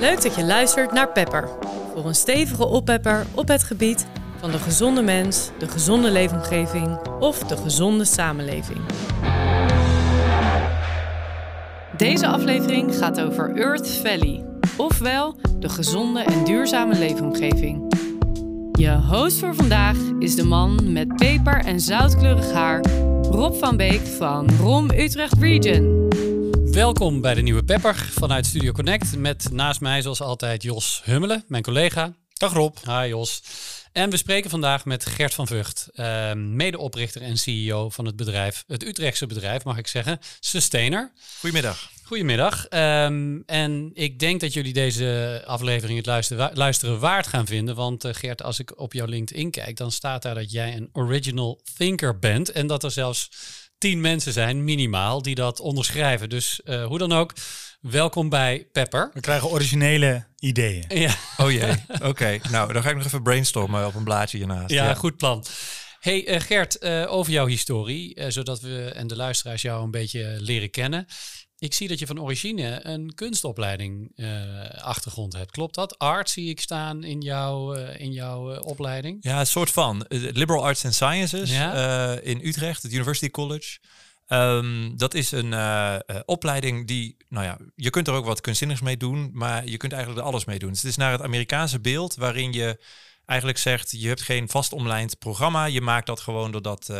Leuk dat je luistert naar Pepper. Voor een stevige oppepper op het gebied van de gezonde mens, de gezonde leefomgeving of de gezonde samenleving. Deze aflevering gaat over Earth Valley, ofwel de gezonde en duurzame leefomgeving. Je host voor vandaag is de man met peper- en zoutkleurig haar, Rob van Beek van ROM Utrecht Region. Welkom bij de nieuwe Pepper vanuit Studio Connect met naast mij zoals altijd Jos Hummelen, mijn collega. Dag Rob. Hi Jos. En we spreken vandaag met Gert van Vught, uh, medeoprichter en CEO van het bedrijf, het Utrechtse bedrijf mag ik zeggen, Sustainer. Goedemiddag. Goedemiddag. Um, en ik denk dat jullie deze aflevering het luisteren, luisteren waard gaan vinden. Want uh, Gert, als ik op jouw LinkedIn kijk, dan staat daar dat jij een original thinker bent. En dat er zelfs tien mensen zijn, minimaal, die dat onderschrijven. Dus uh, hoe dan ook, welkom bij Pepper. We krijgen originele ideeën. Ja. Oh jee, oké. Okay. Nou, dan ga ik nog even brainstormen op een blaadje hiernaast. Ja, ja. goed plan. Hey uh, Gert, uh, over jouw historie, zodat we en de luisteraars jou een beetje leren kennen. Ik zie dat je van origine een kunstopleiding uh, achtergrond hebt. Klopt dat? Art zie ik staan in, jou, uh, in jouw uh, opleiding. Ja, een soort van. Liberal Arts and Sciences ja? in Utrecht, het University College. Um, dat is een opleiding die, nou ja, je kunt er ook wat kunstzinnigs mee doen, maar je kunt eigenlijk er alles mee doen. Dus het is naar het Amerikaanse beeld waarin je eigenlijk zegt, je hebt geen vast omlijnd programma. Je maakt dat gewoon doordat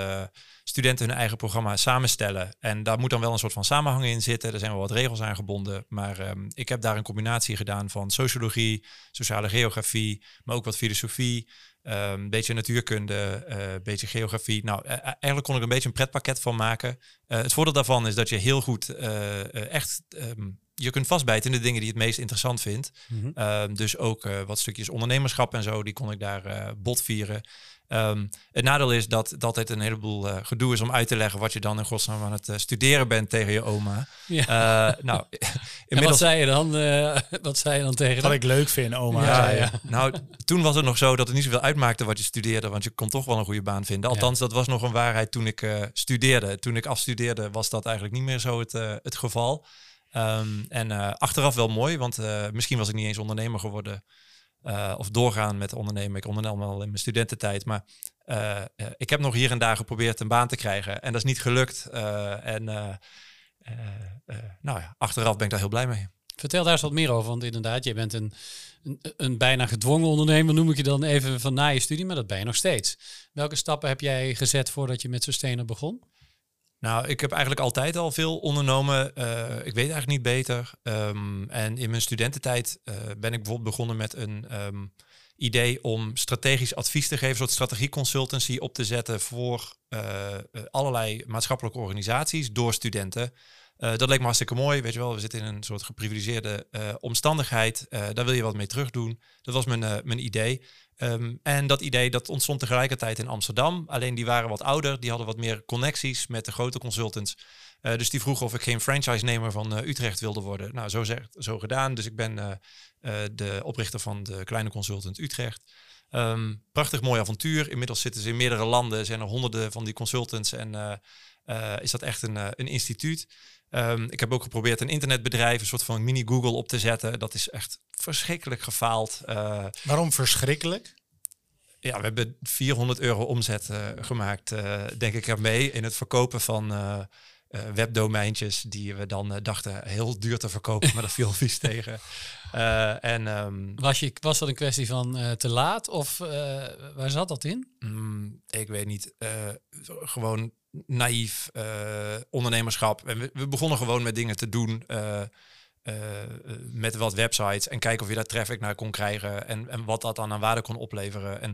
studenten hun eigen programma samenstellen. En daar moet dan wel een soort van samenhang in zitten. Er zijn wel wat regels aan gebonden. Maar um, ik heb daar een combinatie gedaan van sociologie, sociale geografie, maar ook wat filosofie. Een um, beetje natuurkunde, een uh, beetje geografie. Nou, uh, eigenlijk kon ik een beetje een pretpakket van maken. Uh, het voordeel daarvan is dat je heel goed echt... Um, je kunt vastbijten in de dingen die je het meest interessant vindt. Mm -hmm. dus ook wat stukjes ondernemerschap en zo, die kon ik daar botvieren. Um, het nadeel is dat dat het een heleboel uh, gedoe is om uit te leggen wat je dan in godsnaam aan het uh, studeren bent tegen je oma. Ja. Uh, nou, inmiddels... wat zei je dan? wat zei je dan tegen? Wat ik leuk vind, oma. Ja, ja. Nou, toen was het nog zo dat het niet zoveel uitmaakte wat je studeerde, want je kon toch wel een goede baan vinden. Althans, dat was nog een waarheid toen ik studeerde. Toen ik afstudeerde was dat eigenlijk niet meer zo het, het geval. Um, en achteraf wel mooi, want misschien was ik niet eens ondernemer geworden. Uh, of doorgaan met ondernemen. Ik ondernam al in mijn studententijd. Maar ik heb nog hier en daar geprobeerd een baan te krijgen. En dat is niet gelukt. en nou ja, achteraf ben ik daar heel blij mee. Vertel daar eens wat meer over. Want inderdaad, je bent een, een, een, bijna gedwongen ondernemer, noem ik je dan even van na je studie. Maar dat ben je nog steeds. Welke stappen heb jij gezet voordat je met Sustainer begon? Nou, ik heb eigenlijk altijd al veel ondernomen. Uh, ik weet eigenlijk niet beter. Um, en in mijn studententijd uh, ben ik bijvoorbeeld begonnen met een um, idee om strategisch advies te geven, een soort strategieconsultancy op te zetten voor uh, allerlei maatschappelijke organisaties door studenten. Dat leek me hartstikke mooi, weet je wel. We zitten in een soort geprivilegeerde omstandigheid. daar wil je wat mee terug doen. Dat was mijn, mijn idee. Um, en dat idee dat ontstond tegelijkertijd in Amsterdam. Alleen die waren wat ouder, die hadden wat meer connecties met de grote consultants. Dus die vroegen of ik geen franchise-nemer van Utrecht wilde worden. Nou, zo, zegt, zo gedaan. Dus ik ben de oprichter van de kleine consultant Utrecht. Um, prachtig mooi avontuur. Inmiddels zitten ze in meerdere landen, zijn er honderden van die consultants en is dat echt een, een instituut. Um, ik heb ook geprobeerd een internetbedrijf, een soort van mini-Google op te zetten. Dat is echt verschrikkelijk gefaald. Uh, Waarom verschrikkelijk? Ja, we hebben 400 euro omzet uh, gemaakt, uh, denk ik ermee, in het verkopen van webdomeintjes die we dan dachten heel duur te verkopen, maar dat viel vies tegen. en, um, was, je, was dat een kwestie van te laat of waar zat dat in? Mm, ik weet niet. gewoon naïef uh, ondernemerschap. En we, begonnen gewoon met dingen te doen. Uh, uh, met wat websites. En kijken of je daar traffic naar kon krijgen. En, en wat dat dan aan waarde kon opleveren. En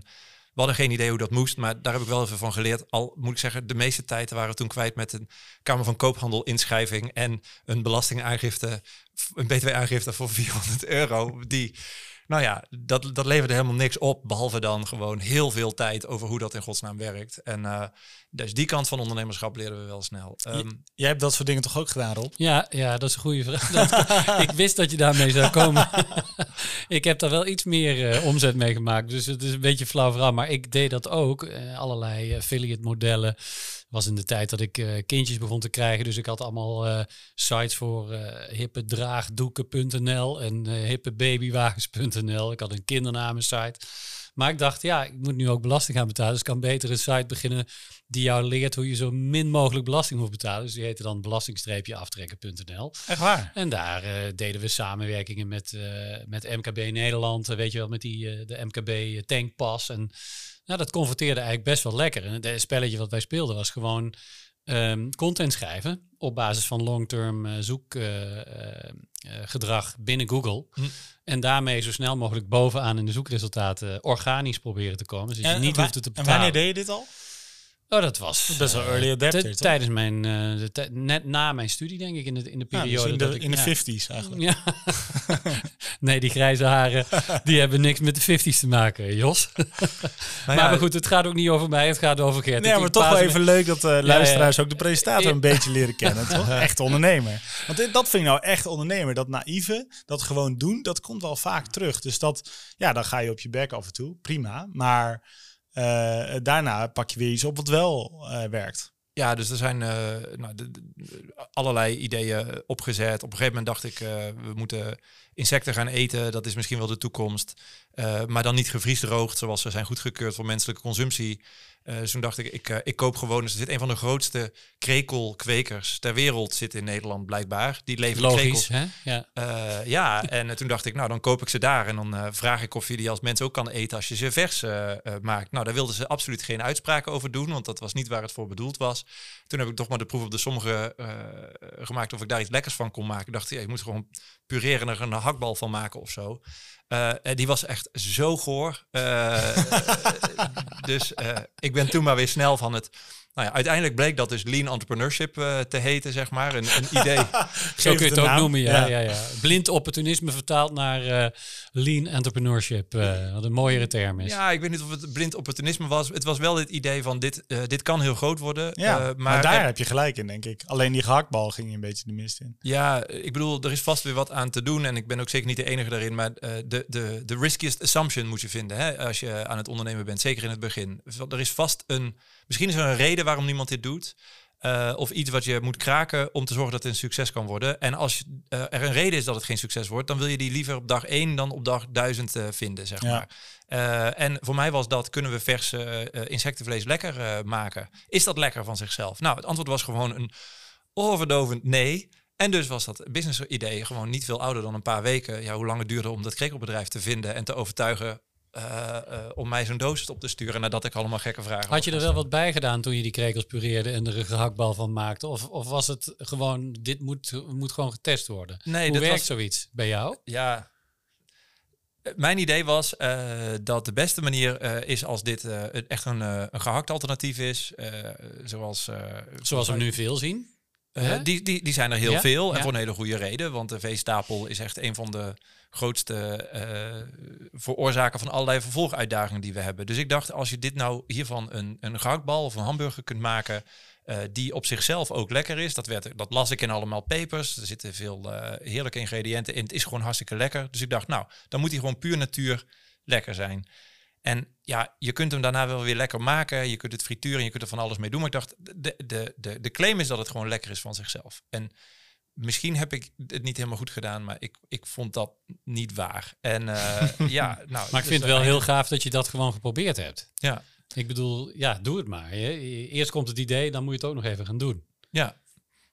we hadden geen idee hoe dat moest. Maar daar heb ik wel even van geleerd. Al moet ik zeggen, de meeste tijd waren we toen kwijt met een Kamer van Koophandel inschrijving. En een belastingaangifte. Een btw-aangifte voor 400 euro. Die nou ja, dat, dat leverde helemaal niks op, behalve dan gewoon heel veel tijd over hoe dat in godsnaam werkt. En uh, dus die kant van ondernemerschap leren we wel snel. Um, Jij hebt dat soort dingen toch ook gedaan, Rob? Ja, ja dat is een goede vraag. ik wist dat je daarmee zou komen. ik heb daar wel iets meer uh, omzet mee gemaakt, dus het is een beetje flauw verhaal. Maar ik deed dat ook, uh, allerlei affiliate modellen was in de tijd dat ik eh, kindjes begon te krijgen. Dus ik had allemaal eh, sites voor eh hippedraagdoeken.nl en eh Ik had een kindernamensite. Maar ik dacht, ja, ik moet nu ook belasting gaan betalen. Dus ik kan beter een site beginnen die jou leert hoe je zo min mogelijk belasting moet betalen. Dus die heette dan belastingstreepjeaftrekken.nl. Echt waar? En daar eh, deden we samenwerkingen met, eh, met MKB Nederland. eh, weet je wel, met die, de MKB tankpas. En nou, dat converteerde eigenlijk best wel lekker. En het spelletje wat wij speelden was gewoon ehm, content schrijven op basis van long-term zoekgedrag binnen Google. Hm. En daarmee zo snel mogelijk bovenaan in de zoekresultaten organisch proberen te komen. Dus je En niet hoefde te En betalen. wanneer deed je dit al? Oh, dat was Best wel eh, early adapter? Tijdens mijn, eh, net na mijn studie, denk ik, in de, in de dus periode in de, dat ik... in de ja. 50s eigenlijk. Ja. nee, die grijze haren, die hebben niks met de 50s te maken, Jos. Nou maar, goed, het gaat ook niet over mij, het gaat over Gert. Nee, maar toch wel even leuk dat de luisteraars ook de presentator een beetje leren kennen, toch? Echt ondernemer. Want dat vind ik nou echt ondernemer. Dat naïeve, dat gewoon doen, dat komt wel vaak terug. Dus dat, ja, dan ga je op je bek af en toe, prima. Maar eh, daarna pak je weer iets op wat wel eh, werkt. Ja, dus er zijn eh, nou, allerlei ideeën opgezet. Op een gegeven moment dacht ik, we moeten insecten gaan eten. Dat is misschien wel de toekomst. Maar dan niet gevriesdroogd, zoals ze zijn goedgekeurd voor menselijke consumptie. Dus toen dacht ik, ik, eh, ik koop gewoon. Dus er zit een van de grootste krekelkwekers ter wereld zit in Nederland blijkbaar. Die leveren krekels. Logisch, hè? Ja. Eh, ja, en toen dacht ik, nou dan koop ik ze daar en dan vraag ik of je die als mens ook kan eten als je ze vers maakt. Nou, daar wilden ze absoluut geen uitspraken over doen, want dat was niet waar het voor bedoeld was. Toen heb ik toch maar de proef op de sommige gemaakt of ik daar iets lekkers van kon maken. Ik dacht, ja, je moet gewoon pureren en er een hakbal van maken of zo. Eh, en die was echt zo goor. Eh, dus eh, ik ben toen maar weer snel van het... Nou ja, uiteindelijk bleek dat dus lean entrepreneurship eh, te heten, zeg maar. Een, een idee. Zo Geef kun je de het ook naam. noemen, ja, Ja. ja. Ja, Blind opportunisme vertaald naar eh, lean entrepreneurship, eh, wat een mooiere term is. Ja, ik weet niet of het blind opportunisme was. Het was wel het idee van dit, eh, dit kan heel groot worden. Ja, eh, maar, maar daar er- heb je gelijk in, denk ik. Alleen die gehaktbal ging je een beetje de mist in. ja, ik bedoel, er is vast weer wat aan te doen. En ik ben ook zeker niet de enige daarin. Maar eh, de, de, de riskiest assumption moet je vinden hè, als je aan het ondernemen bent. Zeker in het begin. Er is vast een... Misschien is er een reden waarom niemand dit doet. eh, of iets wat je moet kraken om te zorgen dat het een succes kan worden. En als eh, er een reden is dat het geen succes wordt, dan wil je die liever op dag 1 dan op dag 1000 eh, vinden, zeg Ja. maar. En voor mij was dat, kunnen we vers eh, insectenvlees lekker maken? Is dat lekker van zichzelf? Nou, het antwoord was gewoon een overdovend nee. En dus was dat business idee gewoon niet veel ouder dan een paar weken. Ja, hoe lang het duurde om dat krekelbedrijf te vinden en te overtuigen eh, eh, om mij zo'n doos op te sturen nadat ik allemaal gekke vragen Had je er wel wat bij gedaan toen je die krekels pureerde en er een gehaktbal van maakte? Of, of was het gewoon, dit moet, moet gewoon getest worden? Nee, Hoe dat werkt was- zoiets bij jou? Ja. Mijn idee was eh, dat de beste manier is als dit echt een, een gehakt alternatief is. zoals, Zoals we nu veel zien. Eh, die, die, die zijn er heel Ja, veel en ja. voor een hele goede reden. Want de veestapel is echt een van de grootste eh veroorzaken van allerlei vervolguitdagingen die we hebben. Dus ik dacht, als je dit nou hiervan een, een gehaktbal of een hamburger kunt maken... eh, die op zichzelf ook lekker is. Dat, werd, dat las ik in allemaal papers. Er zitten veel heerlijke ingrediënten in. Het is gewoon hartstikke lekker. Dus ik dacht, nou, dan moet hij gewoon puur natuur lekker zijn. En ja, je kunt hem daarna wel weer lekker maken. Je kunt het frituren, je kunt er van alles mee doen. Maar ik dacht, de, de, de, de claim is dat het gewoon lekker is van zichzelf. En misschien heb ik het niet helemaal goed gedaan, maar ik, ik vond dat niet waar. En eh, ja, nou. Maar ik dus vind het wel heel gaaf dat je dat gewoon geprobeerd hebt. Ja, Ik bedoel, ja, doe het maar. Eerst komt het idee, dan moet je het ook nog even gaan doen. ja.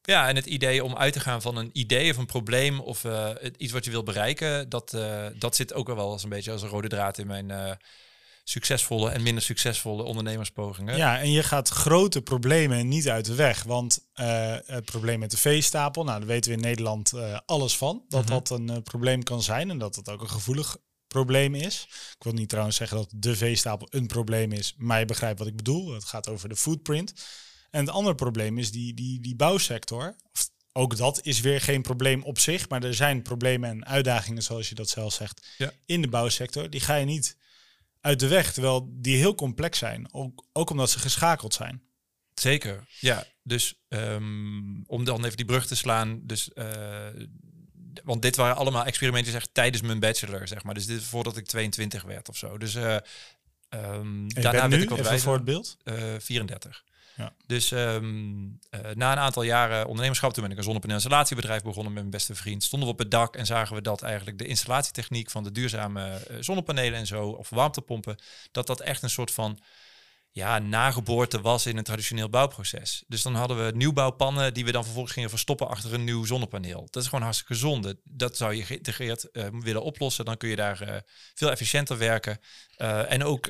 Ja, en het idee om uit te gaan van een idee of een probleem of eh, iets wat je wil bereiken, dat, eh, dat zit ook wel eens een beetje als een rode draad in mijn succesvolle en minder succesvolle ondernemerspogingen. Ja, en je gaat grote problemen niet uit de weg. Want eh, het probleem met de veestapel, nou, daar weten we in Nederland eh, alles van. Dat Mhm. dat een eh, probleem kan zijn en dat het ook een gevoelig probleem is. Ik wil niet trouwens zeggen dat de veestapel een probleem is, maar je begrijpt wat ik bedoel. Het gaat over de footprint. En het andere probleem is die, die, die bouwsector. Of, ook dat is weer geen probleem op zich, maar er zijn problemen en uitdagingen, zoals je dat zelf zegt, Ja. in de bouwsector. Die ga je niet uit de weg, terwijl die heel complex zijn. Ook, ook omdat ze geschakeld zijn. Zeker, ja. Dus ehm, om dan even die brug te slaan. Dus, eh, want dit waren allemaal experimenten zeg, tijdens mijn bachelor, zeg maar. Dus dit voordat ik 22 werd of zo. Dus eh, En je daarna werd ik wat even wijzer. voor het beeld. Eh, 34. Ja. Dus ehm, eh, na een aantal jaren ondernemerschap, toen ben ik een zonnepaneel-installatiebedrijf begonnen met mijn beste vriend. Stonden we op het dak en zagen we dat eigenlijk de installatietechniek van de duurzame eh, zonnepanelen en zo, of warmtepompen, dat dat echt een soort van ja, nageboorte was in een traditioneel bouwproces. Dus dan hadden we nieuwbouwpannen die we dan vervolgens gingen verstoppen achter een nieuw zonnepaneel. Dat is gewoon hartstikke zonde. Dat zou je geïntegreerd uh, willen oplossen. Dan kun je daar uh, veel efficiënter werken. Uh, en ook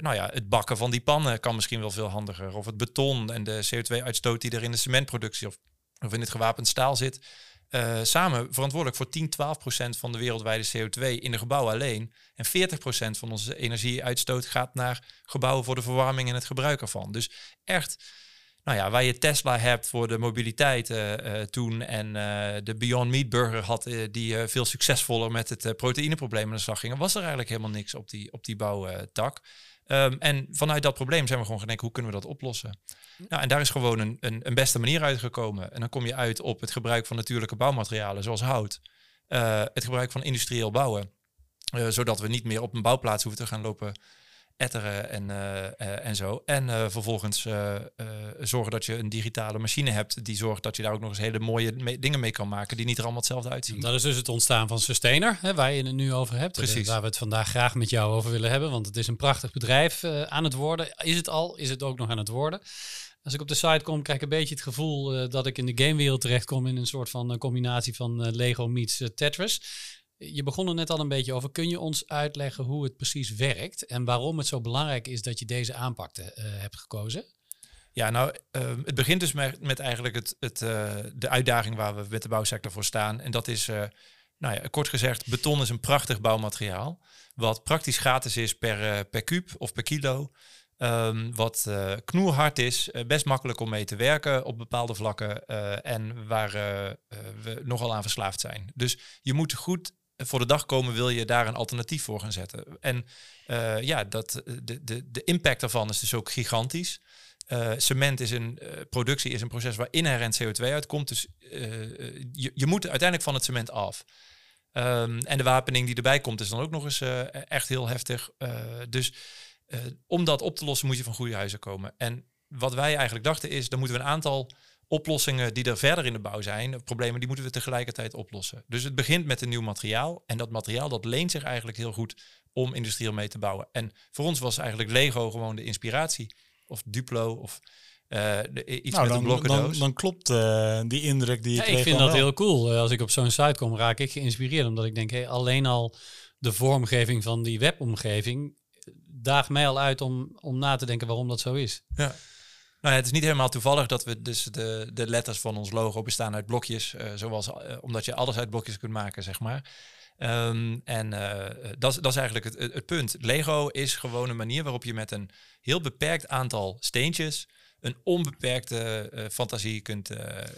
nou ja, het bakken van die pannen kan misschien wel veel handiger. Of het beton en de CO2-uitstoot die er in de cementproductie of, of in het gewapend staal zit. Uh, samen verantwoordelijk voor 10, 12 procent van de wereldwijde CO2 in de gebouwen alleen. En 40 procent van onze energieuitstoot gaat naar gebouwen voor de verwarming en het gebruik ervan. Dus echt, nou ja, waar je Tesla hebt voor de mobiliteit uh, uh, toen en de Beyond Meat Burger had, die veel succesvoller met het proteïneprobleem aan de slag gingen, was er eigenlijk helemaal niks op die, op die bouwtak. Um, en vanuit dat probleem zijn we gewoon gaan denken, hoe kunnen we dat oplossen? Nou, en daar is gewoon een, een, een, beste manier uitgekomen. En dan kom je uit op het gebruik van natuurlijke bouwmaterialen, zoals hout. Uh, het gebruik van industrieel bouwen. Uh, zodat we niet meer op een bouwplaats hoeven te gaan lopen etteren en, uh, en zo. En vervolgens zorgen dat je een digitale machine hebt die zorgt dat je daar ook nog eens hele mooie me dingen mee kan maken die niet er allemaal hetzelfde uitzien. Dat is dus het ontstaan van Sustainer, hè, waar je het nu over hebt. Precies. Waar we het vandaag graag met jou over willen hebben, want het is een prachtig bedrijf aan het worden. Is het al? Is het ook nog aan het worden? Als ik op de site kom, krijg ik een beetje het gevoel uh, dat ik in de gamewereld terechtkom in een soort van uh, combinatie van uh, Lego meets Tetris. Je begon er net al een beetje over. Kun je ons uitleggen hoe het precies werkt en waarom het zo belangrijk is dat je deze aanpak hebt gekozen? Ja, nou, ehm, het begint dus met, eigenlijk het, het, de uitdaging waar we met de bouwsector voor staan. En dat is, nou ja, kort gezegd, beton is een prachtig bouwmateriaal. Wat praktisch gratis is per, per kuub of per kilo. Um, wat knoerhard is, best makkelijk om mee te werken op bepaalde vlakken en waar we nogal aan verslaafd zijn. Dus je moet goed voor de dag komen, wil je daar een alternatief voor gaan zetten. En ja, dat, de, de, de impact daarvan is dus ook gigantisch. cement is een productie, is een proces waar inherent CO2 uitkomt. Dus je, je moet uiteindelijk van het cement af. Um, en de wapening die erbij komt is dan ook nog eens echt heel heftig. dus om dat op te lossen moet je van goede huizen komen. En wat wij eigenlijk dachten is, dan moeten we een aantal oplossingen die er verder in de bouw zijn, problemen, die moeten we tegelijkertijd oplossen. Dus het begint met een nieuw materiaal. En dat materiaal dat leent zich eigenlijk heel goed om industrieel mee te bouwen. En voor ons was eigenlijk Lego gewoon de inspiratie. Of Duplo of uh, de, iets nou, met dan, een blokkendoos. Dan, dan klopt uh, die indruk die je ja, kreeg Ik vind dat wel. heel cool. Als ik op zo'n site kom, raak ik geïnspireerd. Omdat ik denk, hey, alleen al de vormgeving van die webomgeving daagt mij al uit om, om na te denken waarom dat zo is. Ja. Nou, het is niet helemaal toevallig dat we dus de, de letters van ons logo bestaan uit blokjes, uh, zoals uh, omdat je alles uit blokjes kunt maken, zeg maar. Um, en uh, dat, dat is eigenlijk het, het, punt. Lego is gewoon een manier waarop je met een heel beperkt aantal steentjes een onbeperkte fantasie kunt,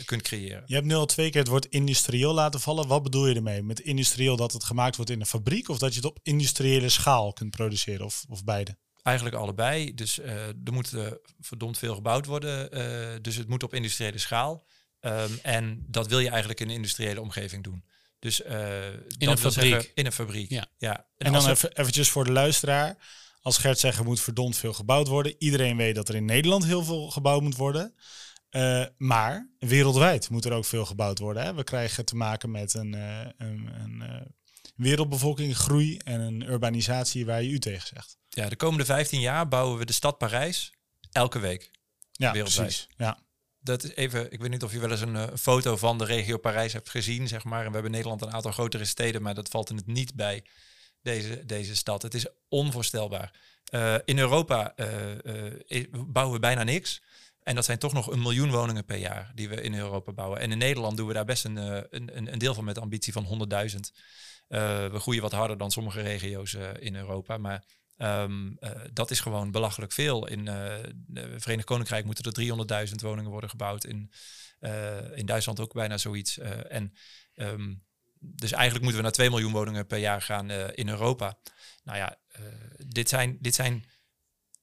kunt creëren. Je hebt nu al twee keer het woord industrieel laten vallen. Wat bedoel je ermee? Met industrieel dat het gemaakt wordt in een fabriek of dat je het op industriële schaal kunt produceren of, of beide? Eigenlijk allebei. Dus uh, er moet verdomd veel gebouwd worden. dus het moet op industriële schaal. Um, en dat wil je eigenlijk in een industriële omgeving doen. Dus in een fabriek. Zeggen, in een fabriek. Ja. ja. En, en dan even, eventjes voor de luisteraar. Als Gert zegt, er moet verdomd veel gebouwd worden. Iedereen weet dat er in Nederland heel veel gebouwd moet worden. Uh, maar wereldwijd moet er ook veel gebouwd worden. Hè? We krijgen te maken met een, uh, een, een uh, wereldbevolkinggroei en een urbanisatie waar je u tegen zegt. Ja, de komende 15 jaar bouwen we de stad Parijs elke week. Ja, wereldwijd. precies. Ja. Dat is even, ik weet niet of je wel eens een, een, foto van de regio Parijs hebt gezien, zeg maar. En we hebben in Nederland een aantal grotere steden, maar dat valt in het niet bij deze, deze stad. Het is onvoorstelbaar. Uh, in Europa uh, bouwen we bijna niks. En dat zijn toch nog een miljoen woningen per jaar die we in Europa bouwen. En in Nederland doen we daar best een, een, een deel van met de ambitie van 100.000. we groeien wat harder dan sommige regio's in Europa. Maar um, dat is gewoon belachelijk veel. In het Verenigd Koninkrijk moeten er 300.000 woningen worden gebouwd. In, in Duitsland ook bijna zoiets. en um, dus eigenlijk moeten we naar 2 miljoen woningen per jaar gaan in Europa. Nou ja, dit, zijn, dit zijn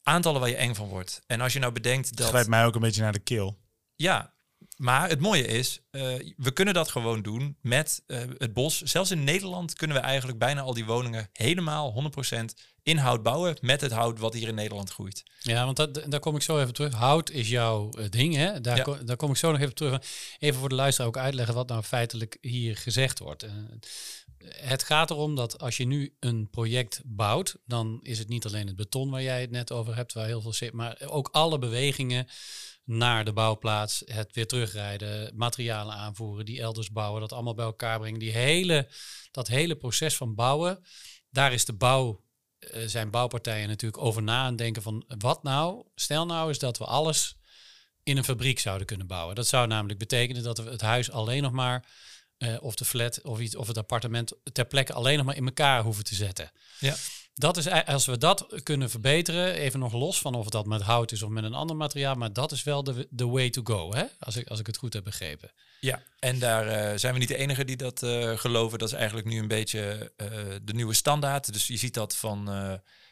aantallen waar je eng van wordt. En als je nou bedenkt dat... Grijpt mij ook een beetje naar de keel. Ja, maar het mooie is, uh, we kunnen dat gewoon doen met uh, het bos. Zelfs in Nederland kunnen we eigenlijk bijna al die woningen helemaal 100% in hout bouwen met het hout wat hier in Nederland groeit. Ja, want dat, daar kom ik zo even terug. Hout is jouw uh, ding, hè? Daar, Ja. ko- daar kom ik zo nog even terug. Even voor de luisteraar ook uitleggen wat nou feitelijk hier gezegd wordt. Eh, het gaat erom dat als je nu een project bouwt, dan is het niet alleen het beton waar jij het net over hebt, waar heel veel zit, maar ook alle bewegingen naar de bouwplaats, het weer terugrijden, materialen aanvoeren, die elders bouwen, dat allemaal bij elkaar brengen. Die hele, dat hele proces van bouwen, daar is de bouw, eh, zijn bouwpartijen natuurlijk over na aan denken van wat nou, stel nou eens dat we alles in een fabriek zouden kunnen bouwen. Dat zou namelijk betekenen dat we het huis alleen nog maar, eh, of de flat of, iets, of het appartement ter plekke alleen nog maar in elkaar hoeven te zetten. Ja. Dat is, ei- als we dat kunnen verbeteren, even nog los van of dat met hout is of met een ander materiaal, maar dat is wel de, de way to go, hè? Als, ik, als ik het goed heb begrepen. Ja, en daar eh, zijn we niet de enige die dat eh, geloven. Dat is eigenlijk nu een beetje eh, de nieuwe standaard. Dus je ziet dat van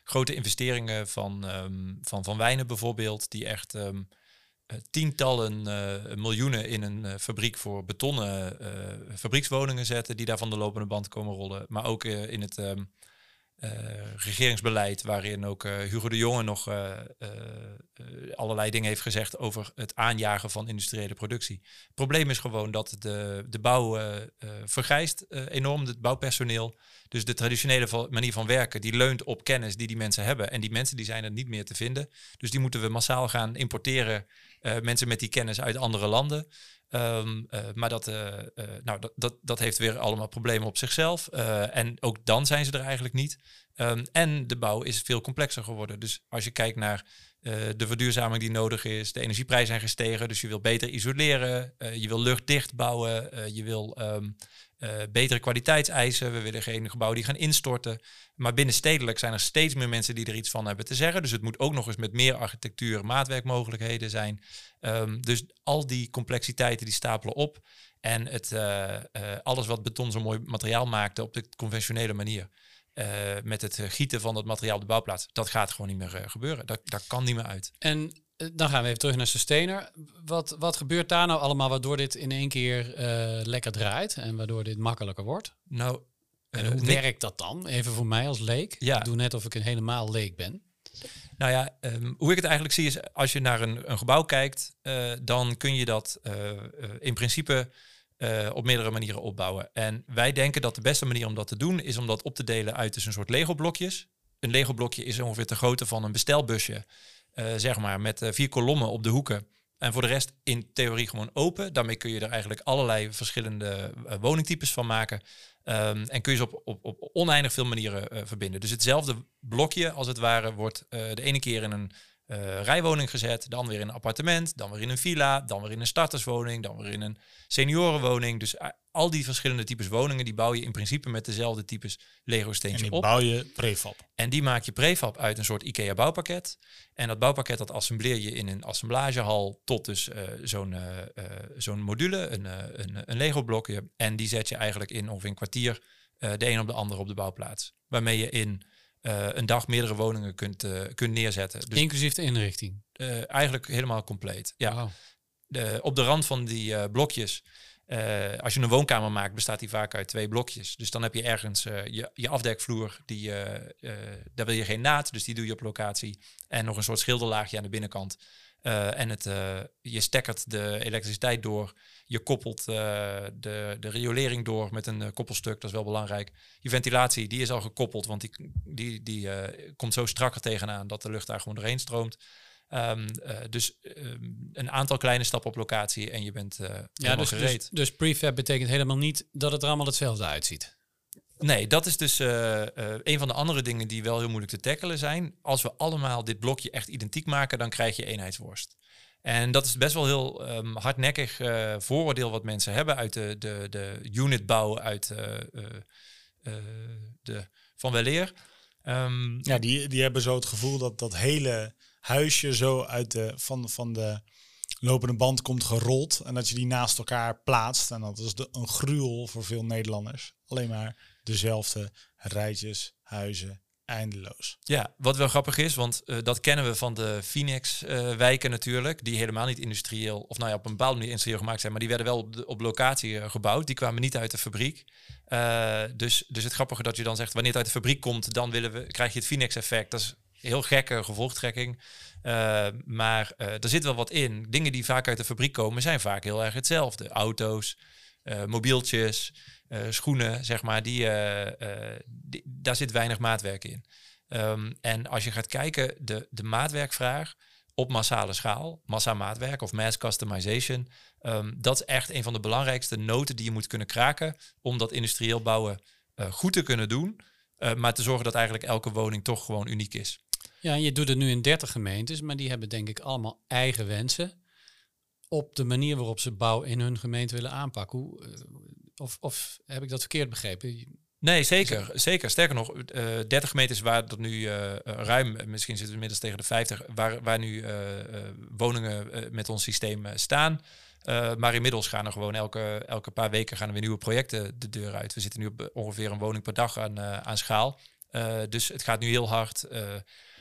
grote investeringen van, ehm, van Van Wijnen bijvoorbeeld, die echt ehm, eh, tientallen miljoenen in een fabriek voor betonnen fabriekswoningen zetten, die daar van de lopende band komen rollen. Maar ook in het ehm, eh, regeringsbeleid, waarin ook eh, Hugo de Jonge nog eh, eh, eh, allerlei dingen heeft gezegd over het aanjagen van industriële productie. Het probleem is gewoon dat de, de bouw eh, eh, vergrijst eh, enorm, het bouwpersoneel. Dus de traditionele manier van werken, die leunt op kennis die die mensen hebben. En die mensen die zijn er niet meer te vinden. Dus die moeten we massaal gaan importeren. eh, mensen met die kennis uit andere landen. Ehm, eh, maar dat, eh, eh, nou, dat, dat, heeft weer allemaal problemen op zichzelf. En ook dan zijn ze er eigenlijk niet. Ehm, en de bouw is veel complexer geworden. Dus als je kijkt naar de verduurzaming die nodig is, de energieprijzen zijn gestegen, dus je wil beter isoleren, je wil luchtdicht bouwen, je wil ehm, eh, betere kwaliteitseisen, we willen geen gebouwen die gaan instorten. Maar binnenstedelijk zijn er steeds meer mensen die er iets van hebben te zeggen. Dus het moet ook nog eens met meer architectuur, maatwerkmogelijkheden zijn. Ehm, dus al die complexiteiten die stapelen op. En het, eh, eh, alles wat beton zo mooi materiaal maakte op de conventionele manier. met het gieten van dat materiaal op de bouwplaats. Dat gaat gewoon niet meer gebeuren. Dat, dat kan niet meer uit. En dan gaan we even terug naar Sustainer. Wat, wat gebeurt daar nou allemaal waardoor dit in één keer eh, lekker draait en waardoor dit makkelijker wordt? Nou, En eh, hoe werkt dat dan? Even voor mij als leek. Ja. Ik doe net of ik een helemaal leek ben. Nou ja, ehm, hoe ik het eigenlijk zie is, als je naar een, een gebouw kijkt, eh, dan kun je dat eh, eh, in principe eh, op meerdere manieren opbouwen. En wij denken dat de beste manier om dat te doen is om dat op te delen uit dus een soort Lego-blokjes. Een Lego-blokje is ongeveer de grootte van een bestelbusje, eh, zeg maar, met eh, vier kolommen op de hoeken. En voor de rest in theorie gewoon open. Daarmee kun je er eigenlijk allerlei verschillende eh, woningtypes van maken. Ehm, en kun je ze op, op, op oneindig veel manieren eh, verbinden. Dus hetzelfde blokje, als het ware, wordt eh, de ene keer in een eh, rijwoning gezet, dan weer in een appartement, dan weer in een villa, dan weer in een starterswoning, dan weer in een seniorenwoning. Dus eh, al die verschillende types woningen, die bouw je in principe met dezelfde types Lego En steentjes die op. bouw je prefab. En die maak je prefab uit een soort IKEA bouwpakket. En dat bouwpakket dat assembleer je in een assemblagehal tot dus eh, zo'n zo'n module, een, een, een Lego blokje. En die zet je eigenlijk in ongeveer een kwartier de een op de andere op de bouwplaats. Waarmee je in eh, een dag meerdere woningen kunt, eh, kunt neerzetten. Dus Inclusief de inrichting. eh, eigenlijk helemaal compleet. Ja, de, op de rand van die blokjes, als je een woonkamer maakt, bestaat die vaak uit twee blokjes. Dus dan heb je ergens je, je afdekvloer, die, daar wil je geen naad, dus die doe je op locatie. En nog een soort schilderlaagje aan de binnenkant. Eh, en het, eh, je stekkert de elektriciteit door. Je koppelt eh, de, de riolering door met een koppelstuk, dat is wel belangrijk. Je ventilatie, die is al gekoppeld, want die, die, die komt zo strakker tegenaan dat de lucht daar gewoon doorheen stroomt. Ehm, eh, dus ehm, een aantal kleine stappen op locatie en je bent Ja, helemaal dus, gereed. dus, dus prefab betekent helemaal niet dat het er allemaal hetzelfde uitziet. Nee, dat is dus eh, eh, een van de andere dingen die wel heel moeilijk te tackelen zijn. Als we allemaal dit blokje echt identiek maken, dan krijg je eenheidsworst. En dat is best wel heel ehm, hardnekkig eh, vooroordeel wat mensen hebben uit de, de, de unitbouw uit de, van Weleer. Ehm, Ja, die, die hebben zo het gevoel dat dat hele huisje zo uit de, van, van de lopende band komt gerold. En dat je die naast elkaar plaatst. En dat is een gruwel voor veel Nederlanders. Alleen maar dezelfde rijtjes, huizen, eindeloos. Ja, wat wel grappig is, want uh, dat kennen we van de Phoenix-wijken natuurlijk, die helemaal niet industrieel, of nou ja, op een bepaalde manier industrieel gemaakt zijn, maar die werden wel op, locatie uh, gebouwd. Die kwamen niet uit de fabriek. dus, dus het grappige dat je dan zegt, wanneer het uit de fabriek komt, dan willen we, krijg je het Phoenix-effect. Dat is heel gekke gevolgtrekking. maar er zit wel wat in. Dingen die vaak uit de fabriek komen, zijn vaak heel erg hetzelfde. Auto's, mobieltjes, uh, schoenen, zeg maar, die, uh, daar zit weinig maatwerk in. Um, en als je gaat kijken, de, de maatwerkvraag op massale schaal, massa maatwerk of mass customization, um, dat is echt een van de belangrijkste noten die je moet kunnen kraken om dat industrieel bouwen uh, goed te kunnen doen, maar te zorgen dat eigenlijk elke woning toch gewoon uniek is. Ja, je doet het nu in 30 gemeentes, maar die hebben denk ik allemaal eigen wensen op de manier waarop ze bouw in hun gemeente willen aanpakken. Hoe, of, of heb ik dat verkeerd begrepen? Nee, zeker. zeker. Sterker nog, uh, 30 gemeentes waar dat nu uh, ruim, misschien zitten we inmiddels tegen de 50, waar, waar nu uh, woningen met ons systeem staan. maar inmiddels gaan er gewoon elke, elke paar weken gaan er weer nieuwe projecten de deur uit. We zitten nu op ongeveer een woning per dag aan, aan schaal. dus het gaat nu heel hard.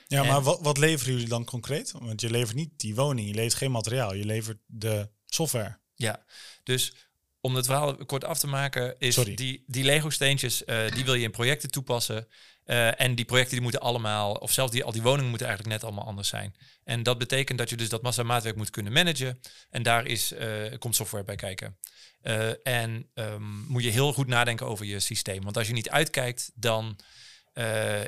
Ja, maar wat, wat leveren jullie dan concreet? Want je levert niet die woning, je levert geen materiaal, je levert de software. Ja, dus om het verhaal kort af te maken, is die, die Lego-steentjes, uh, die wil je in projecten toepassen. Uh, en die projecten die moeten allemaal, of zelfs die, al die woningen moeten eigenlijk net allemaal anders zijn. En dat betekent dat je dus dat massa-maatwerk moet kunnen managen. En daar is, uh, komt software bij kijken. en um, moet je heel goed nadenken over je systeem. Want als je niet uitkijkt, dan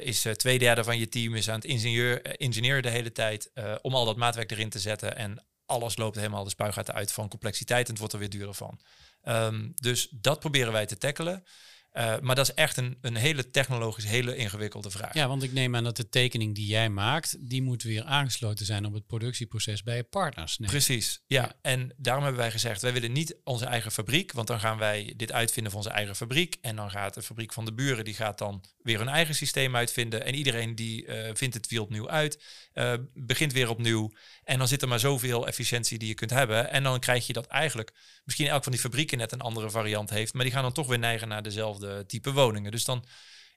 is twee derde van je team is aan het ingenieur, ingenieur de hele tijd om al dat maatwerk erin te zetten. En alles loopt helemaal de spuigaten uit van complexiteit en het wordt er weer duurder van. Um, dus dat proberen wij te tackelen. Uh, maar dat is echt een, een hele technologisch, hele ingewikkelde vraag. Ja, want ik neem aan dat de tekening die jij maakt, die moet weer aangesloten zijn op het productieproces bij je partners. Nee. Precies, ja. ja. En daarom hebben wij gezegd, wij willen niet onze eigen fabriek, want dan gaan wij dit uitvinden van onze eigen fabriek. En dan gaat de fabriek van de buren, die gaat dan weer hun eigen systeem uitvinden. En iedereen die uh, vindt het wiel opnieuw uit, uh, begint weer opnieuw. En dan zit er maar zoveel efficiëntie die je kunt hebben. En dan krijg je dat eigenlijk, misschien elk van die fabrieken net een andere variant heeft, maar die gaan dan toch weer neigen naar dezelfde type woningen. Dus dan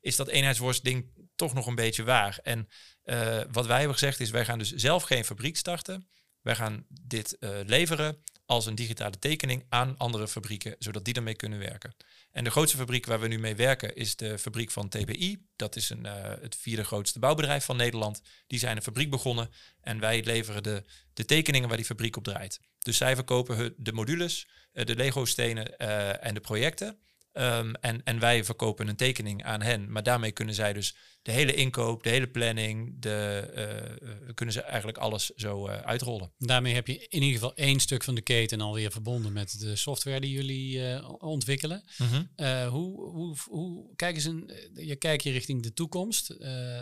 is dat eenheidsworst ding toch nog een beetje waar. En uh, wat wij hebben gezegd is, wij gaan dus zelf geen fabriek starten. Wij gaan dit leveren als een digitale tekening aan andere fabrieken, zodat die ermee kunnen werken. En de grootste fabriek waar we nu mee werken is de fabriek van TBI. Dat is een, uh, het vierde grootste bouwbedrijf van Nederland. Die zijn een fabriek begonnen en wij leveren de, de tekeningen waar die fabriek op draait. Dus zij verkopen de modules, de Lego-stenen en de projecten. Um, en, en wij verkopen een tekening aan hen. Maar daarmee kunnen zij dus de hele inkoop, de hele planning, de, uh, kunnen ze eigenlijk alles zo uh, uitrollen. Daarmee heb je in ieder geval één stuk van de keten alweer verbonden met de software die jullie uh, ontwikkelen. -hmm. hoe, hoe, hoe, kijk eens een, je kijkt je richting de toekomst.